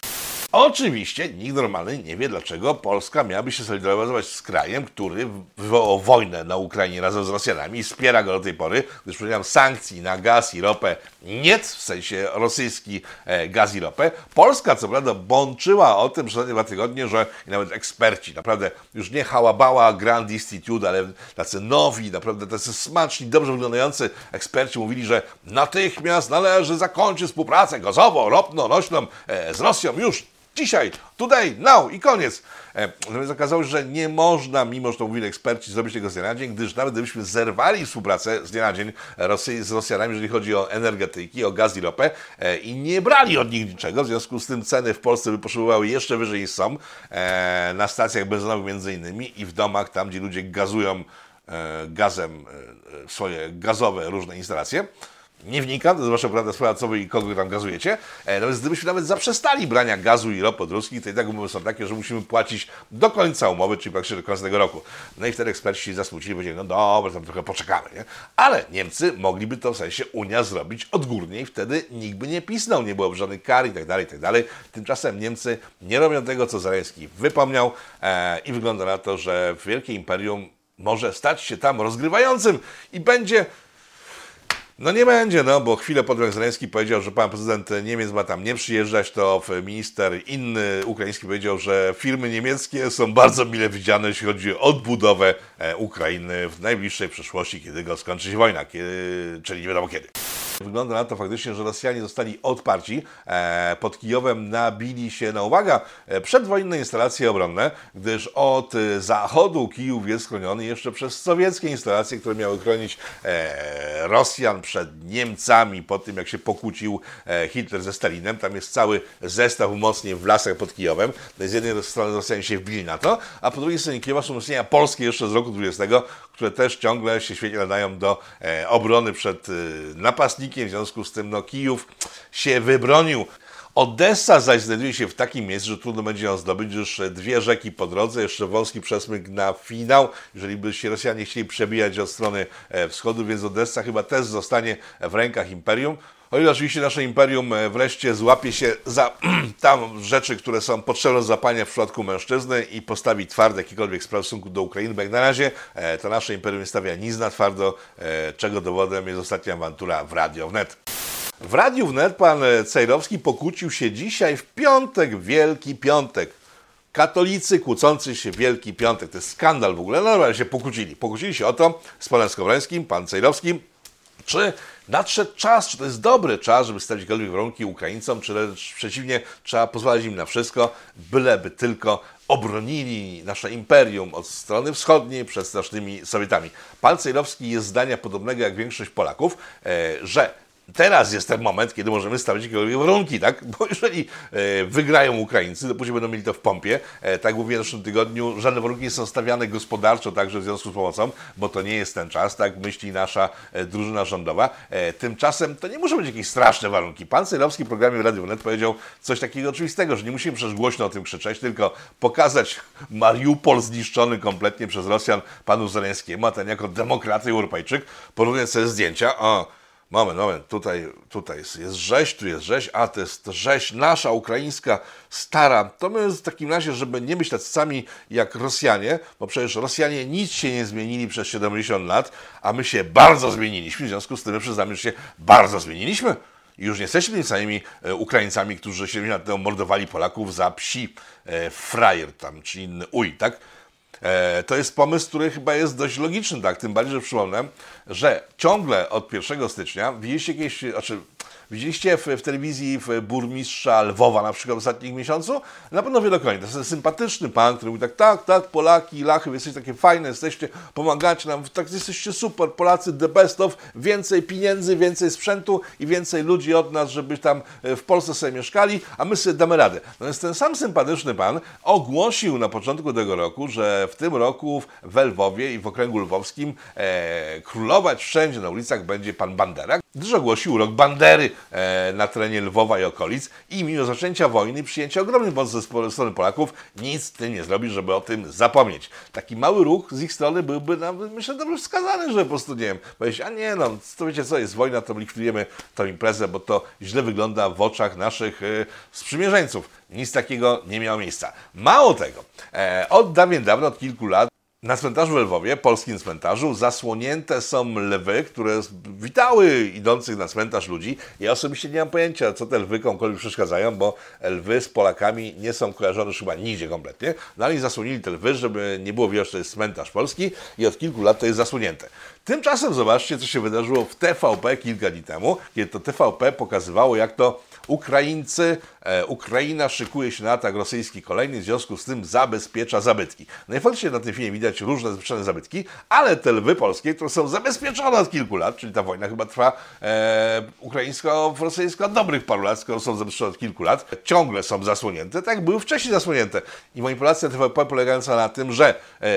A: Oczywiście nikt normalny nie wie, dlaczego Polska miałaby się solidaryzować z krajem, który wywołał wojnę na Ukrainie razem z Rosjanami i wspiera go do tej pory, gdyż powiedziałem sankcji na gaz i ropę nie, w sensie rosyjski e, gaz i ropę. Polska co prawda bączyła o tym przez ostatnie dwa tygodnie, że i nawet eksperci, naprawdę już nie hałabała Grand Institute, ale tacy nowi, naprawdę tacy smaczni, dobrze wyglądający eksperci mówili, że natychmiast należy zakończyć współpracę gazowo-ropno-nośną e, z Rosją już dzisiaj, today, now i koniec. E, Natomiast okazało się, że nie można, mimo że to mówili eksperci, zrobić tego z dnia na dzień, gdyż nawet gdybyśmy zerwali współpracę z dnia na dzień Rosji, z Rosjanami, jeżeli chodzi o energetyki, o gaz i ropę e, i nie brali od nich niczego, w związku z tym ceny w Polsce by poszybowały jeszcze wyżej niż są, e, na stacjach benzynowych między innymi i w domach, tam gdzie ludzie gazują e, gazem e, e, swoje gazowe różne instalacje. Nie wnikam, to jest wasza prawda sprawa, co wy i kogo tam gazujecie. E, nawet gdybyśmy nawet zaprzestali brania gazu i ropy od ruskich, to i tak umowy są takie, że musimy płacić do końca umowy, czyli praktycznie do końca tego roku. No i wtedy eksperci zasmucili, powiedzieli, no dobra, tam trochę poczekamy, nie? Ale Niemcy mogliby to w sensie Unia zrobić odgórnie i wtedy nikt by nie pisnął, nie byłoby żadnych kar i tak dalej, i tak dalej. Tymczasem Niemcy nie robią tego, co Zaleński wypomniał e, i wygląda na to, że Wielkie Imperium może stać się tam rozgrywającym i będzie no nie będzie, no bo chwilę potem jak Zeleński powiedział, że pan prezydent Niemiec ma tam nie przyjeżdżać, to minister inny ukraiński powiedział, że firmy niemieckie są bardzo mile widziane, jeśli chodzi o odbudowę e, Ukrainy w najbliższej przyszłości, kiedy go skończy się wojna, kiedy, czyli nie wiadomo kiedy. Wygląda na to faktycznie, że Rosjanie zostali odparci. E, pod Kijowem nabili się na uwaga e, przedwojenne instalacje obronne, gdyż od zachodu Kijów jest chroniony jeszcze przez sowieckie instalacje, które miały chronić Rosjan przed Niemcami po tym, jak się pokłócił e, Hitler ze Stalinem. Tam jest cały zestaw umocnień w lasach pod Kijowem. Z jednej strony Rosjanie się wbili na to, a po drugiej stronie Kijowa są umocnienia polskie jeszcze z roku 20, które też ciągle się świetnie nadają do e, obrony przed e, napastnikiem. W związku z tym no, Kijów się wybronił. Odessa zaś znajduje się w takim miejscu, że trudno będzie ją zdobyć, już dwie rzeki po drodze, jeszcze wąski przesmyk na finał, jeżeli by się Rosjanie chcieli przebijać od strony e, wschodu, więc Odessa chyba też zostanie w rękach Imperium. O ile oczywiście nasze Imperium e, wreszcie złapie się za tam rzeczy, które są potrzebne do zapania w przypadku mężczyzny i postawi twarde jakikolwiek w stosunku do Ukrainy, bo jak na razie e, to nasze Imperium stawia nic na twardo, e, czego dowodem jest ostatnia awantura w Radio Wnet. W Radiu Wnet pan Cejrowski pokłócił się dzisiaj w piątek, Wielki Piątek. Katolicy kłócący się Wielki Piątek. To jest skandal w ogóle. No ale się pokłócili. Pokłócili się o to z panem Skowrońskim, pan Cejrowski, czy Nadszedł czas, czy to jest dobry czas, żeby stawić jakiekolwiek warunki Ukraińcom, czy wręcz przeciwnie, trzeba pozwalać im na wszystko, byleby tylko obronili nasze imperium od strony wschodniej przed strasznymi Sowietami. Pan Cejrowski jest zdania podobnego jak większość Polaków, e, że teraz jest ten moment, kiedy możemy stawiać jakiekolwiek warunki, tak? Bo jeżeli e, wygrają Ukraińcy, to później będą mieli to w pompie. E, tak jak w zeszłym tygodniu, żadne warunki nie są stawiane gospodarczo, także w związku z pomocą, bo to nie jest ten czas, tak myśli nasza e, drużyna rządowa. Tymczasem to nie muszą być jakieś straszne warunki. Pan Cejrowski w programie Radio Wnet powiedział coś takiego oczywistego, że nie musimy przecież głośno o tym krzyczeć, tylko pokazać Mariupol zniszczony kompletnie przez Rosjan panu Zeleńskiemu, a ten jako demokraty Europejczyk porównuje sobie zdjęcia. O, Moment, moment, tutaj, tutaj jest, rzeź, tu jest rzeź, a to jest rzeź nasza, ukraińska, stara. To my w takim razie, żeby nie być tacy sami jak Rosjanie, bo przecież Rosjanie nic się nie zmienili przez 70 lat, a my się bardzo zmieniliśmy, w związku z tym my przyznamy, że się bardzo zmieniliśmy. I już nie jesteśmy tymi samymi e, Ukraińcami, którzy 70 lat temu mordowali Polaków za psi e, frajer tam, czy inny uj, tak? E, to jest pomysł, który chyba jest dość logiczny, tak? Tym bardziej, że przypomnę, że ciągle od 1 stycznia widzieliście jakieś, znaczy Widzieliście w, w telewizji w burmistrza Lwowa na przykład w ostatnich miesiącu? Na pewno wielokrotnie. To jest sympatyczny pan, który mówi tak, tak, tak, Polaki, Lachy, jesteście takie fajne, jesteście, pomagacie nam, tak, jesteście super, Polacy the best of, więcej pieniędzy, więcej sprzętu i więcej ludzi od nas, żeby tam e, w Polsce sobie mieszkali, a my sobie damy radę. Więc ten sam sympatyczny pan ogłosił na początku tego roku, że w tym roku w Lwowie i w okręgu lwowskim e, królować wszędzie na ulicach będzie pan Bandera, gdyż ogłosił rok Bandery na terenie Lwowa i okolic i mimo zaczęcia wojny, przyjęcia ogromnych mocy ze strony Polaków, nic z tym nie zrobi, żeby o tym zapomnieć. Taki mały ruch z ich strony byłby nam, myślę, dobrze wskazany, że po prostu, nie wiem, powiedzieć, a nie no, to wiecie co, jest wojna, to likwidujemy tą imprezę, bo to źle wygląda w oczach naszych e, sprzymierzeńców. Nic takiego nie miało miejsca. Mało tego, e, od dawien dawna, od kilku lat, na cmentarzu w Lwowie, polskim cmentarzu, zasłonięte są lwy, które witały idących na cmentarz ludzi. Ja osobiście nie mam pojęcia, co te lwy komukolwiek przeszkadzają, bo lwy z Polakami nie są kojarzone chyba nigdzie kompletnie. No ale zasłonili te lwy, żeby nie było widać, że to jest cmentarz polski i od kilku lat to jest zasłonięte. Tymczasem zobaczcie, co się wydarzyło w TVP kilka dni temu, kiedy to TVP pokazywało, jak to Ukraińcy, Ukraina szykuje się na atak rosyjski kolejny, w związku z tym zabezpiecza zabytki. No i faktycznie na tym filmie widać różne zabezpieczone zabytki, ale te lwy polskie, które są zabezpieczone od kilku lat, czyli ta wojna chyba trwa e, ukraińsko-rosyjska od dobrych paru lat, skoro są zabezpieczone od kilku lat, ciągle są zasłonięte, tak jak były wcześniej zasłonięte. I manipulacja TVP polegająca na tym, że e,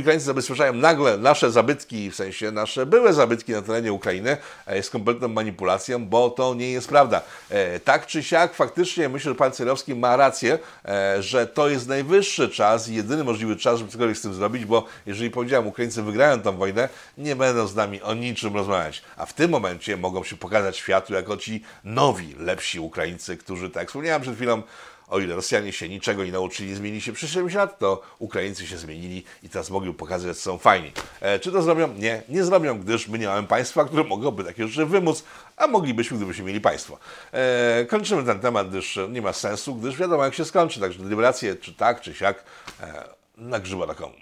A: Ukraińcy zabezpieczają nagle nasze zabytki, w sensie nasze były zabytki na terenie Ukrainy, e, jest kompletną manipulacją, bo to nie jest prawda. E, tak czy siak, faktycznie myślę, że pan Cejrowski ma rację, e, że to jest najwyższy czas jedyny możliwy czas, żeby cokolwiek z tym zrobić, bo jeżeli powiedziałem, Ukraińcy wygrają tę wojnę, nie będą z nami o niczym rozmawiać. A w tym momencie mogą się pokazać światu jako ci nowi, lepsi Ukraińcy, którzy, tak jak wspomniałem przed chwilą, o ile Rosjanie się niczego nie nauczyli, zmienili się przez 70 lat, to Ukraińcy się zmienili i teraz mogli pokazać, że są fajni. E, czy to zrobią? Nie, nie zrobią, gdyż my nie mamy państwa, które mogłoby takie rzeczy wymóc, a moglibyśmy, gdybyśmy mieli państwo. E, kończymy ten temat, gdyż nie ma sensu, gdyż wiadomo, jak się skończy. Także deliberacje, czy tak, czy siak, e, na grzyba na komu.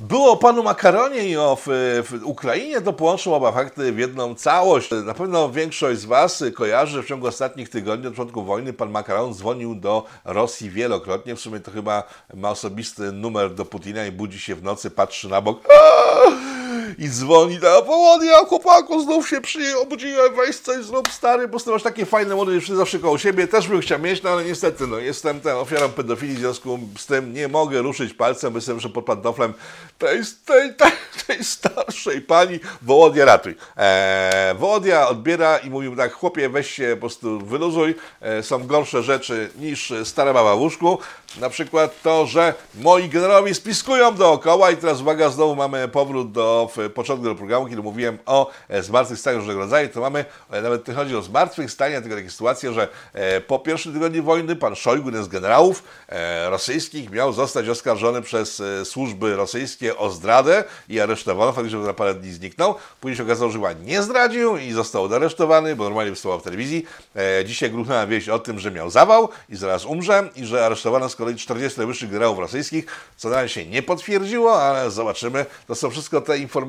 A: Było o panu Makaronie i o w, w Ukrainie, to połączą oba fakty w jedną całość. Na pewno większość z Was kojarzy, w ciągu ostatnich tygodni, od początku wojny, pan Makaron dzwonił do Rosji wielokrotnie. W sumie to chyba ma osobisty numer do Putina i budzi się w nocy, patrzy na bok. Aaaa! I dzwoni na południe, a chłopaku, znów się przy obudziłem, weź coś zrób stary, bo masz takie fajne młode dziewczyny zawsze koło siebie, też bym chciał mieć, no ale niestety, no jestem ten ofiarą pedofilii, w związku z tym nie mogę ruszyć palcem, jestem, że pod pantoflem tej, tej, tej, tej starszej pani, Wołodia ratuj. Eee, Wołodia odbiera i mówi tak, chłopie, weź się po prostu wyluzuj, e, są gorsze rzeczy niż stara baba w łóżku, na przykład to, że moi generałowie spiskują dookoła i teraz uwaga, znowu mamy powrót do w początku tego programu, kiedy mówiłem o e, zmartwychwstaniu różnego rodzaju, to mamy, e, nawet nie chodzi o zmartwychwstanie, tylko takie sytuacje, że e, po pierwszym tygodniu wojny pan Szojgu, jeden z generałów e, rosyjskich, miał zostać oskarżony przez e, służby rosyjskie o zdradę i aresztowano, faktycznie na parę dni zniknął. Później się okazało, że chyba nie zdradził i został aresztowany, bo normalnie występował w telewizji. E, dzisiaj gruchnęła wieść o tym, że miał zawał i zaraz umrze i że aresztowano z kolei 40 najwyższych generałów rosyjskich, co na razie się nie potwierdziło, ale zobaczymy. To są wszystko te informacje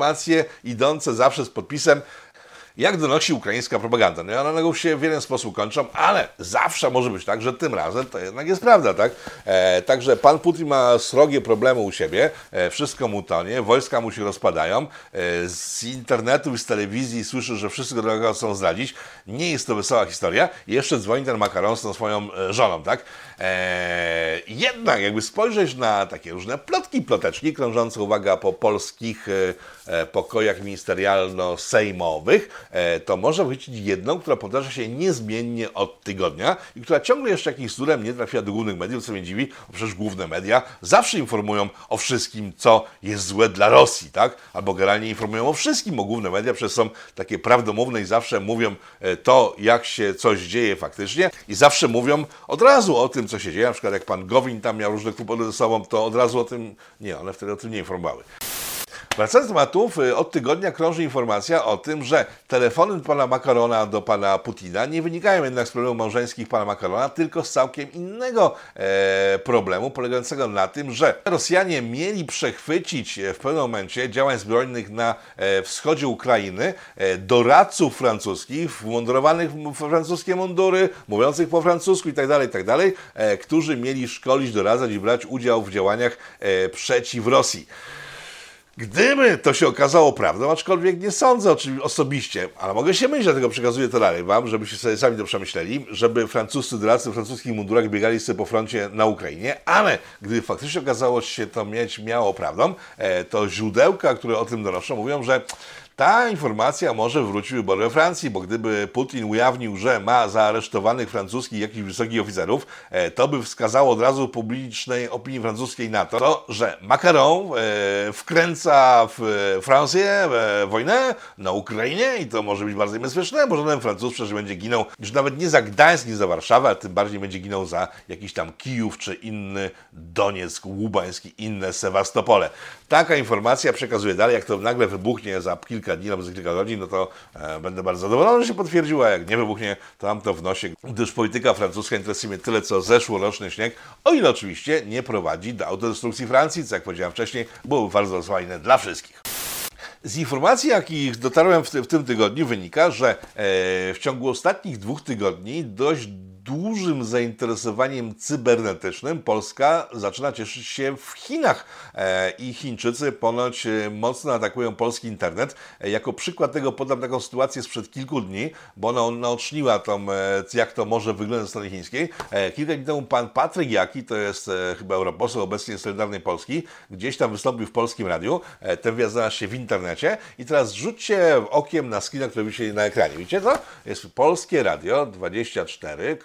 A: idące zawsze z podpisem jak donosi ukraińska propaganda. No i one się w jeden sposób kończą, ale zawsze może być tak, że tym razem to jednak jest prawda, tak? E, także pan Putin ma srogie problemy u siebie, e, wszystko mu tonie, wojska mu się rozpadają, e, z internetu i z telewizji słyszy, że wszyscy go chcą zdradzić. Nie jest to wesoła historia. Jeszcze dzwoni ten makaron z tą swoją e, żoną, tak? E, jednak jakby spojrzeć na takie różne plotki, ploteczki krążące, uwaga, po polskich e, e, pokojach ministerialno-sejmowych, e, to można wychwycić jedną, która powtarza się niezmiennie od tygodnia i która ciągle jeszcze jakimś cudem nie trafiła do głównych mediów, co mnie dziwi, bo przecież główne media zawsze informują o wszystkim, co jest złe dla Rosji, tak? Albo generalnie informują o wszystkim, bo główne media przecież są takie prawdomówne i zawsze mówią to, jak się coś dzieje faktycznie i zawsze mówią od razu o tym, co się dzieje. Na przykład jak pan Gowin tam miał różne kłopoty ze sobą, to od razu o tym, nie, one wtedy o tym nie informowały. Wracając do tematów, y, od tygodnia krąży informacja o tym, że telefony pana Makarona do pana Putina nie wynikają jednak z problemów małżeńskich pana Makarona, tylko z całkiem innego e, problemu, polegającego na tym, że Rosjanie mieli przechwycić e, w pewnym momencie działań zbrojnych na e, wschodzie Ukrainy e, doradców francuskich, wmundurowanych w francuskie mundury, mówiących po francusku itd., itd., e, którzy mieli szkolić, doradzać i brać udział w działaniach e, przeciw Rosji. Gdyby to się okazało prawdą, aczkolwiek nie sądzę osobiście, ale mogę się mylić, dlatego przekazuję to dalej Wam, żebyście sobie sami to przemyśleli, żeby francuscy doradcy w francuskich mundurach biegali sobie po froncie na Ukrainie, ale gdyby faktycznie okazało się to mieć miało prawdą, e, to źródełka, które o tym donoszą, mówią, że ta informacja może wrócić wybory we Francji, bo gdyby Putin ujawnił, że ma zaaresztowanych francuskich jakichś wysokich oficerów, e, to by wskazało od razu publicznej opinii francuskiej na to, że Macron e, wkręca w Francję e, wojnę na Ukrainie i to może być bardzo niebezpieczne, bo żaden Francuz przecież będzie ginął już nawet nie za Gdańsk, nie za Warszawę, a tym bardziej będzie ginął za jakiś tam Kijów czy inny Donieck, Łubańsk i inne Sewastopole. Taka informacja przekazuje dalej, jak to nagle wybuchnie za kilka dni albo za kilka godzin, no to e, będę bardzo zadowolony, że się potwierdziła. Jak nie wybuchnie, to mam to w nosie, gdyż polityka francuska interesuje mnie tyle, co zeszłoroczny śnieg, o ile oczywiście nie prowadzi do autodestrukcji Francji, co jak powiedziałem wcześniej, byłoby bardzo fajne dla wszystkich. Z informacji, jakich dotarłem w, ty, w tym tygodniu, wynika, że e, w ciągu ostatnich dwóch tygodni dość dużym zainteresowaniem cybernetycznym Polska zaczyna cieszyć się w Chinach e, i Chińczycy ponoć e, mocno atakują polski internet. E, jako przykład tego podam taką sytuację sprzed kilku dni, bo ona naoczniła tą, jak to może wyglądać ze strony chińskiej. Kilka dni temu pan Patryk Jaki, to jest chyba europoseł obecnie Solidarnej Polski, gdzieś tam wystąpił w polskim radiu. Ten wywiad znalazł się w internecie i teraz rzućcie okiem na screen, który widzicie na ekranie. Widzicie to? Jest polskie radio 24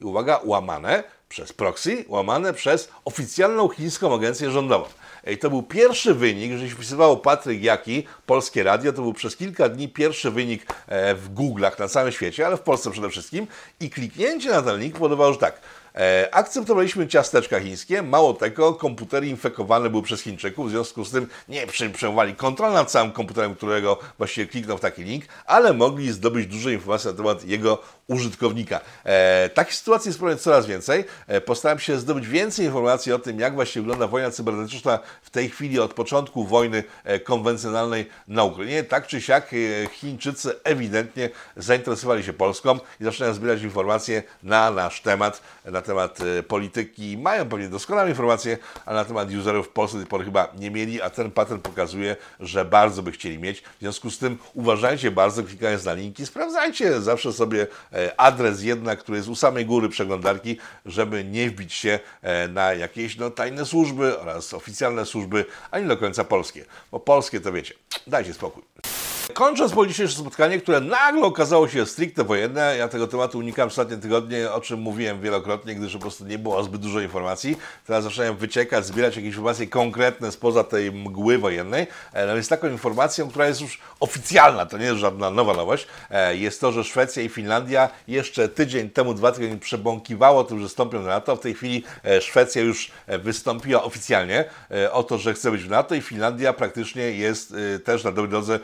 A: i uwaga, łamane przez proxy, łamane przez oficjalną chińską agencję rządową. I to był pierwszy wynik, jeżeli się wpisywało Patryk Jaki, Polskie Radio, to był przez kilka dni pierwszy wynik e, w Google'ach na całym świecie, ale w Polsce przede wszystkim. I kliknięcie na ten link powodowało, że tak, E, akceptowaliśmy ciasteczka chińskie, mało tego, komputery infekowane były przez Chińczyków, w związku z tym nie przejmowali kontrol nad całym komputerem, którego właściwie kliknął w taki link, ale mogli zdobyć duże informacje na temat jego użytkownika. E, takich sytuacji jest coraz więcej. E, postaram się zdobyć więcej informacji o tym, jak właśnie wygląda wojna cybernetyczna w tej chwili od początku wojny e, konwencjonalnej na Ukrainie. Tak czy siak e, Chińczycy ewidentnie zainteresowali się Polską i zaczynają zbierać informacje na nasz temat, na temat e, polityki. Mają pewnie doskonałe informacje, ale na temat userów w Polsce do tej pory chyba nie mieli, a ten patent pokazuje, że bardzo by chcieli mieć. W związku z tym uważajcie bardzo, klikając na linki, sprawdzajcie zawsze sobie e, adres jednak, który jest u samej góry przeglądarki, żeby nie wbić się e, na jakieś no, tajne służby oraz oficjalne służby, ani do końca polskie. Bo polskie to wiecie, dajcie spokój. Kończąc po dzisiejsze spotkanie, które nagle okazało się stricte wojenne, ja tego tematu unikam ostatnie tygodnie, o czym mówiłem wielokrotnie, gdyż po prostu nie było zbyt dużo informacji. Teraz zacząłem wyciekać, zbierać jakieś informacje konkretne spoza tej mgły wojennej. E, no więc taką informacją, która jest już oficjalna, to nie jest żadna nowa nowość, e, jest to, że Szwecja i Finlandia jeszcze tydzień temu, dwa tygodnie przebąkiwało tym, że wstąpią do NATO. W tej chwili e, Szwecja już wystąpiła oficjalnie o to, że chce być w NATO i Finlandia praktycznie jest też na dobrej drodze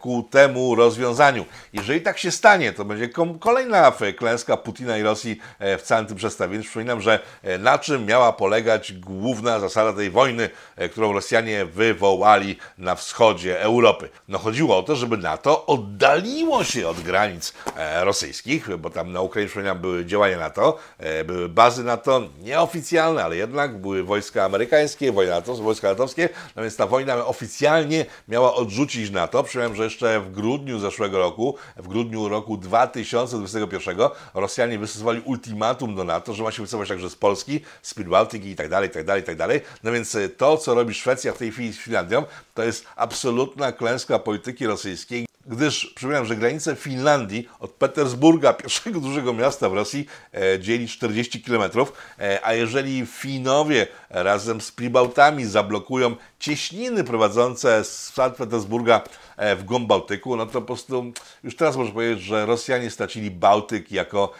A: ku temu rozwiązaniu. Jeżeli tak się stanie, to będzie kolejna klęska Putina i Rosji e, w całym tym przedstawieniu. Przypominam, że e, na czym miała polegać główna zasada tej wojny, e, którą Rosjanie wywołali na wschodzie Europy. No chodziło o to, żeby NATO oddaliło się od granic rosyjskich, bo tam na Ukrainie, przypominam, były działania NATO, były bazy NATO, nieoficjalne, ale jednak były wojska amerykańskie, wojska natowskie, no więc ta wojna oficjalnie miała odrzucić NATO. Przypominam, że jeszcze w grudniu zeszłego roku, w grudniu roku 2021 Rosjanie wystosowali ultimatum do NATO, że ma się wycofać także z Polski, z Bałtyki i tak dalej, i tak dalej, i tak dalej. No więc e, to, co robi Szwecja w tej chwili z Finlandią, to jest absolutna klęska polityki rosyjskiej, gdyż przypominam, że granice Finlandii od Petersburga, pierwszego dużego miasta w Rosji, e, dzieli 40 km, e, a jeżeli Finowie razem z Pribałtami zablokują cieśniny prowadzące z Sankt Petersburga e, w głąb Bałtyku, no to po prostu już teraz można powiedzieć, że Rosjanie stracili Bałtyk jako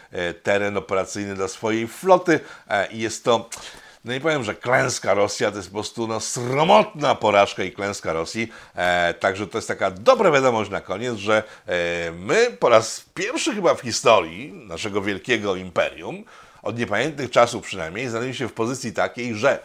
A: teren operacyjny dla swojej floty i jest to no nie powiem, że klęska Rosja to jest po prostu no, sromotna porażka i klęska Rosji. E, także to jest taka dobra wiadomość na koniec, że e, my po raz pierwszy chyba w historii naszego wielkiego imperium, od niepamiętnych czasów przynajmniej, znaleźliśmy się w pozycji takiej, że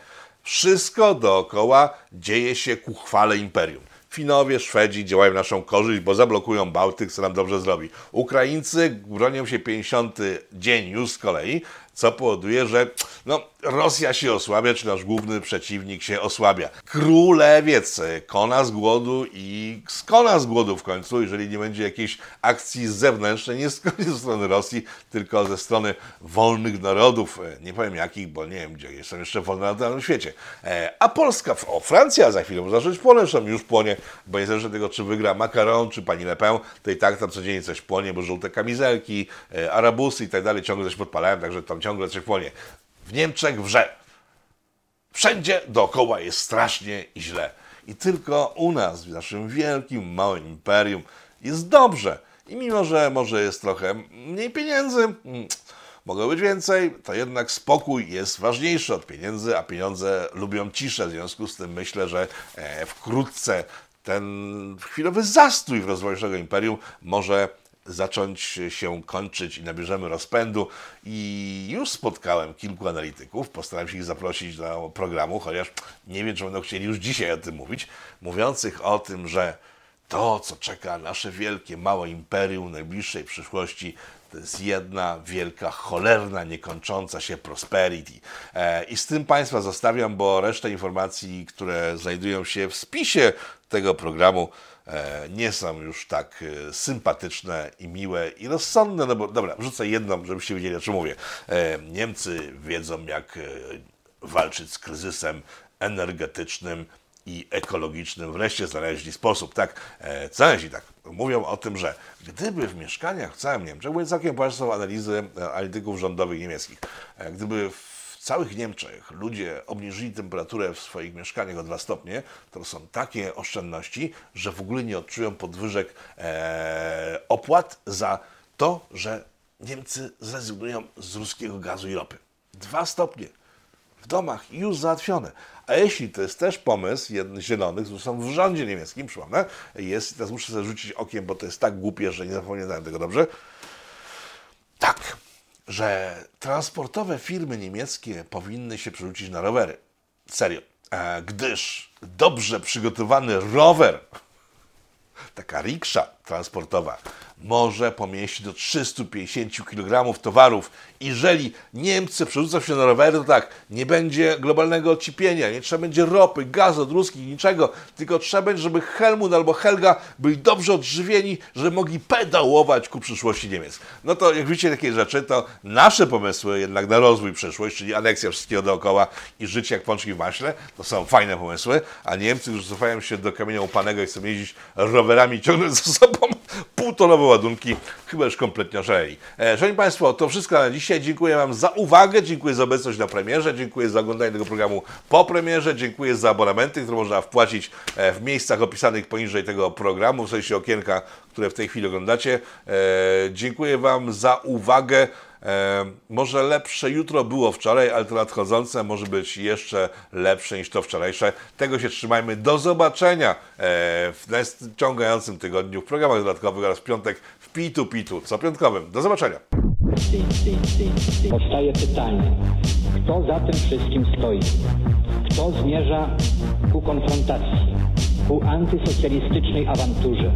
A: wszystko dookoła dzieje się ku chwale imperium. Finowie, Szwedzi działają w naszą korzyść, bo zablokują Bałtyk, co nam dobrze zrobi. Ukraińcy bronią się 50 dzień już z kolei, co powoduje, że no, Rosja się osłabia, czy nasz główny przeciwnik się osłabia. Królewiec e, kona z głodu i skona z głodu w końcu, jeżeli nie będzie jakiejś akcji zewnętrznej, nie ze strony Rosji, tylko ze strony wolnych narodów. E, Nie powiem jakich, bo nie wiem, gdzie są jeszcze wolne narody na tym świecie. E, A Polska, o Francja za chwilę może zacząć płonąć, zresztą już płonie, bo niezależnie od tego, czy wygra Macron, czy pani Le Pen, to i tak tam codziennie coś płonie, bo żółte kamizelki, arabusy i tak dalej ciągle coś podpalają, także tam ciągle coś płonie. W Niemczech wrze. Wszędzie dookoła jest strasznie i źle. I tylko u nas, w naszym wielkim, małym imperium, jest dobrze. I mimo, że może jest trochę mniej pieniędzy, mm, mogło być więcej, to jednak spokój jest ważniejszy od pieniędzy, a pieniądze lubią ciszę. W związku z tym myślę, że e, wkrótce ten chwilowy zastój w rozwoju naszego imperium może zacząć się kończyć i nabierzemy rozpędu. I już spotkałem kilku analityków, postaram się ich zaprosić do programu, chociaż nie wiem, czy będą chcieli już dzisiaj o tym mówić, mówiących o tym, że to, co czeka nasze wielkie, małe imperium w najbliższej przyszłości, to jest jedna wielka, cholerna, niekończąca się prosperity. E, I z tym Państwa zostawiam, bo resztę informacji, które znajdują się w spisie tego programu, nie są już tak e, sympatyczne i miłe i rozsądne. No bo dobra, wrzucę jedną, żebyście wiedzieli, o czym mówię. E, Niemcy wiedzą, jak e, walczyć z kryzysem energetycznym i ekologicznym. Wreszcie znaleźli sposób, tak? E, znaleźli tak. Mówią o tym, że gdyby w mieszkaniach w całym Niemczech, były całkiem poważne są analizy e, analityków rządowych niemieckich, e, gdyby w całych Niemczech ludzie obniżyli temperaturę w swoich mieszkaniach o 2 stopnie, to są takie oszczędności, że w ogóle nie odczują podwyżek e, opłat za to, że Niemcy zrezygnują z ruskiego gazu i ropy. Dwa stopnie w domach już załatwione. A jeśli to jest też pomysł jednych zielonych, zresztą w rządzie niemieckim, przypomnę, jest, teraz muszę sobie rzucić okiem, bo to jest tak głupie, że nie zapamiętałem tego dobrze, że transportowe firmy niemieckie powinny się przerzucić na rowery. Serio. E, Gdyż dobrze przygotowany rower, taka riksza transportowa, może pomieścić do 350 kg towarów. Jeżeli Niemcy przerzucą się na rowery, to tak, nie będzie globalnego odcipienia, nie trzeba będzie ropy, gazu, druski, niczego, tylko trzeba będzie, żeby Helmut albo Helga byli dobrze odżywieni, żeby mogli pedałować ku przyszłości Niemiec. No to jak widzicie takie rzeczy, to nasze pomysły jednak na rozwój przyszłość, czyli aneksja wszystkiego dookoła i życie jak pączki w maśle, to są fajne pomysły, a Niemcy już cofają się do kamienia upanego i chcą jeździć rowerami, ciągnąć ze sobą półtonowe ładunki, chyba już kompletnie oszaleli. E, Szanowni Państwo, to wszystko na dzisiaj. Dziękuję Wam za uwagę, dziękuję za obecność na premierze, dziękuję za oglądanie tego programu po premierze, dziękuję za abonamenty, które można wpłacić e, w miejscach opisanych poniżej tego programu, w sensie okienka, które w tej chwili oglądacie. E, Dziękuję Wam za uwagę. E, może lepsze jutro było wczoraj, ale to nadchodzące może być jeszcze lepsze niż to wczorajsze. Tego się trzymajmy. Do zobaczenia e, w nadciągającym tygodniu w programach dodatkowych oraz w piątek w Pitu Pitu, co piątkowym. Do zobaczenia.
B: Powstaje pytanie, kto za tym wszystkim stoi? Kto zmierza ku konfrontacji, ku antysocjalistycznej awanturze?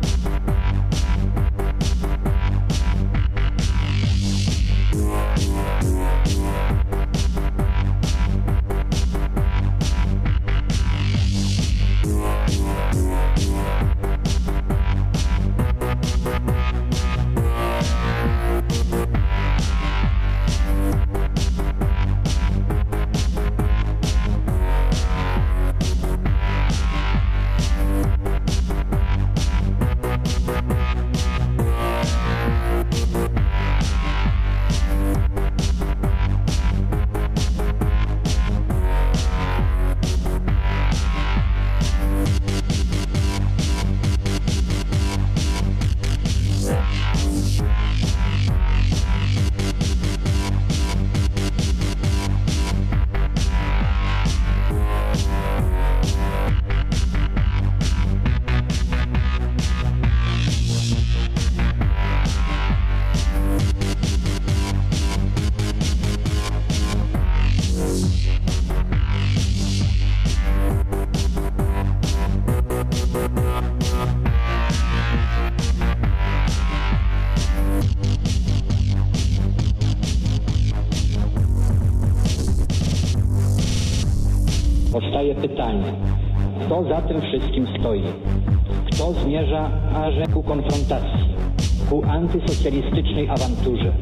B: Pytanie, kto za tym wszystkim stoi? Kto zmierza aże ku konfrontacji, ku antysocjalistycznej awanturze?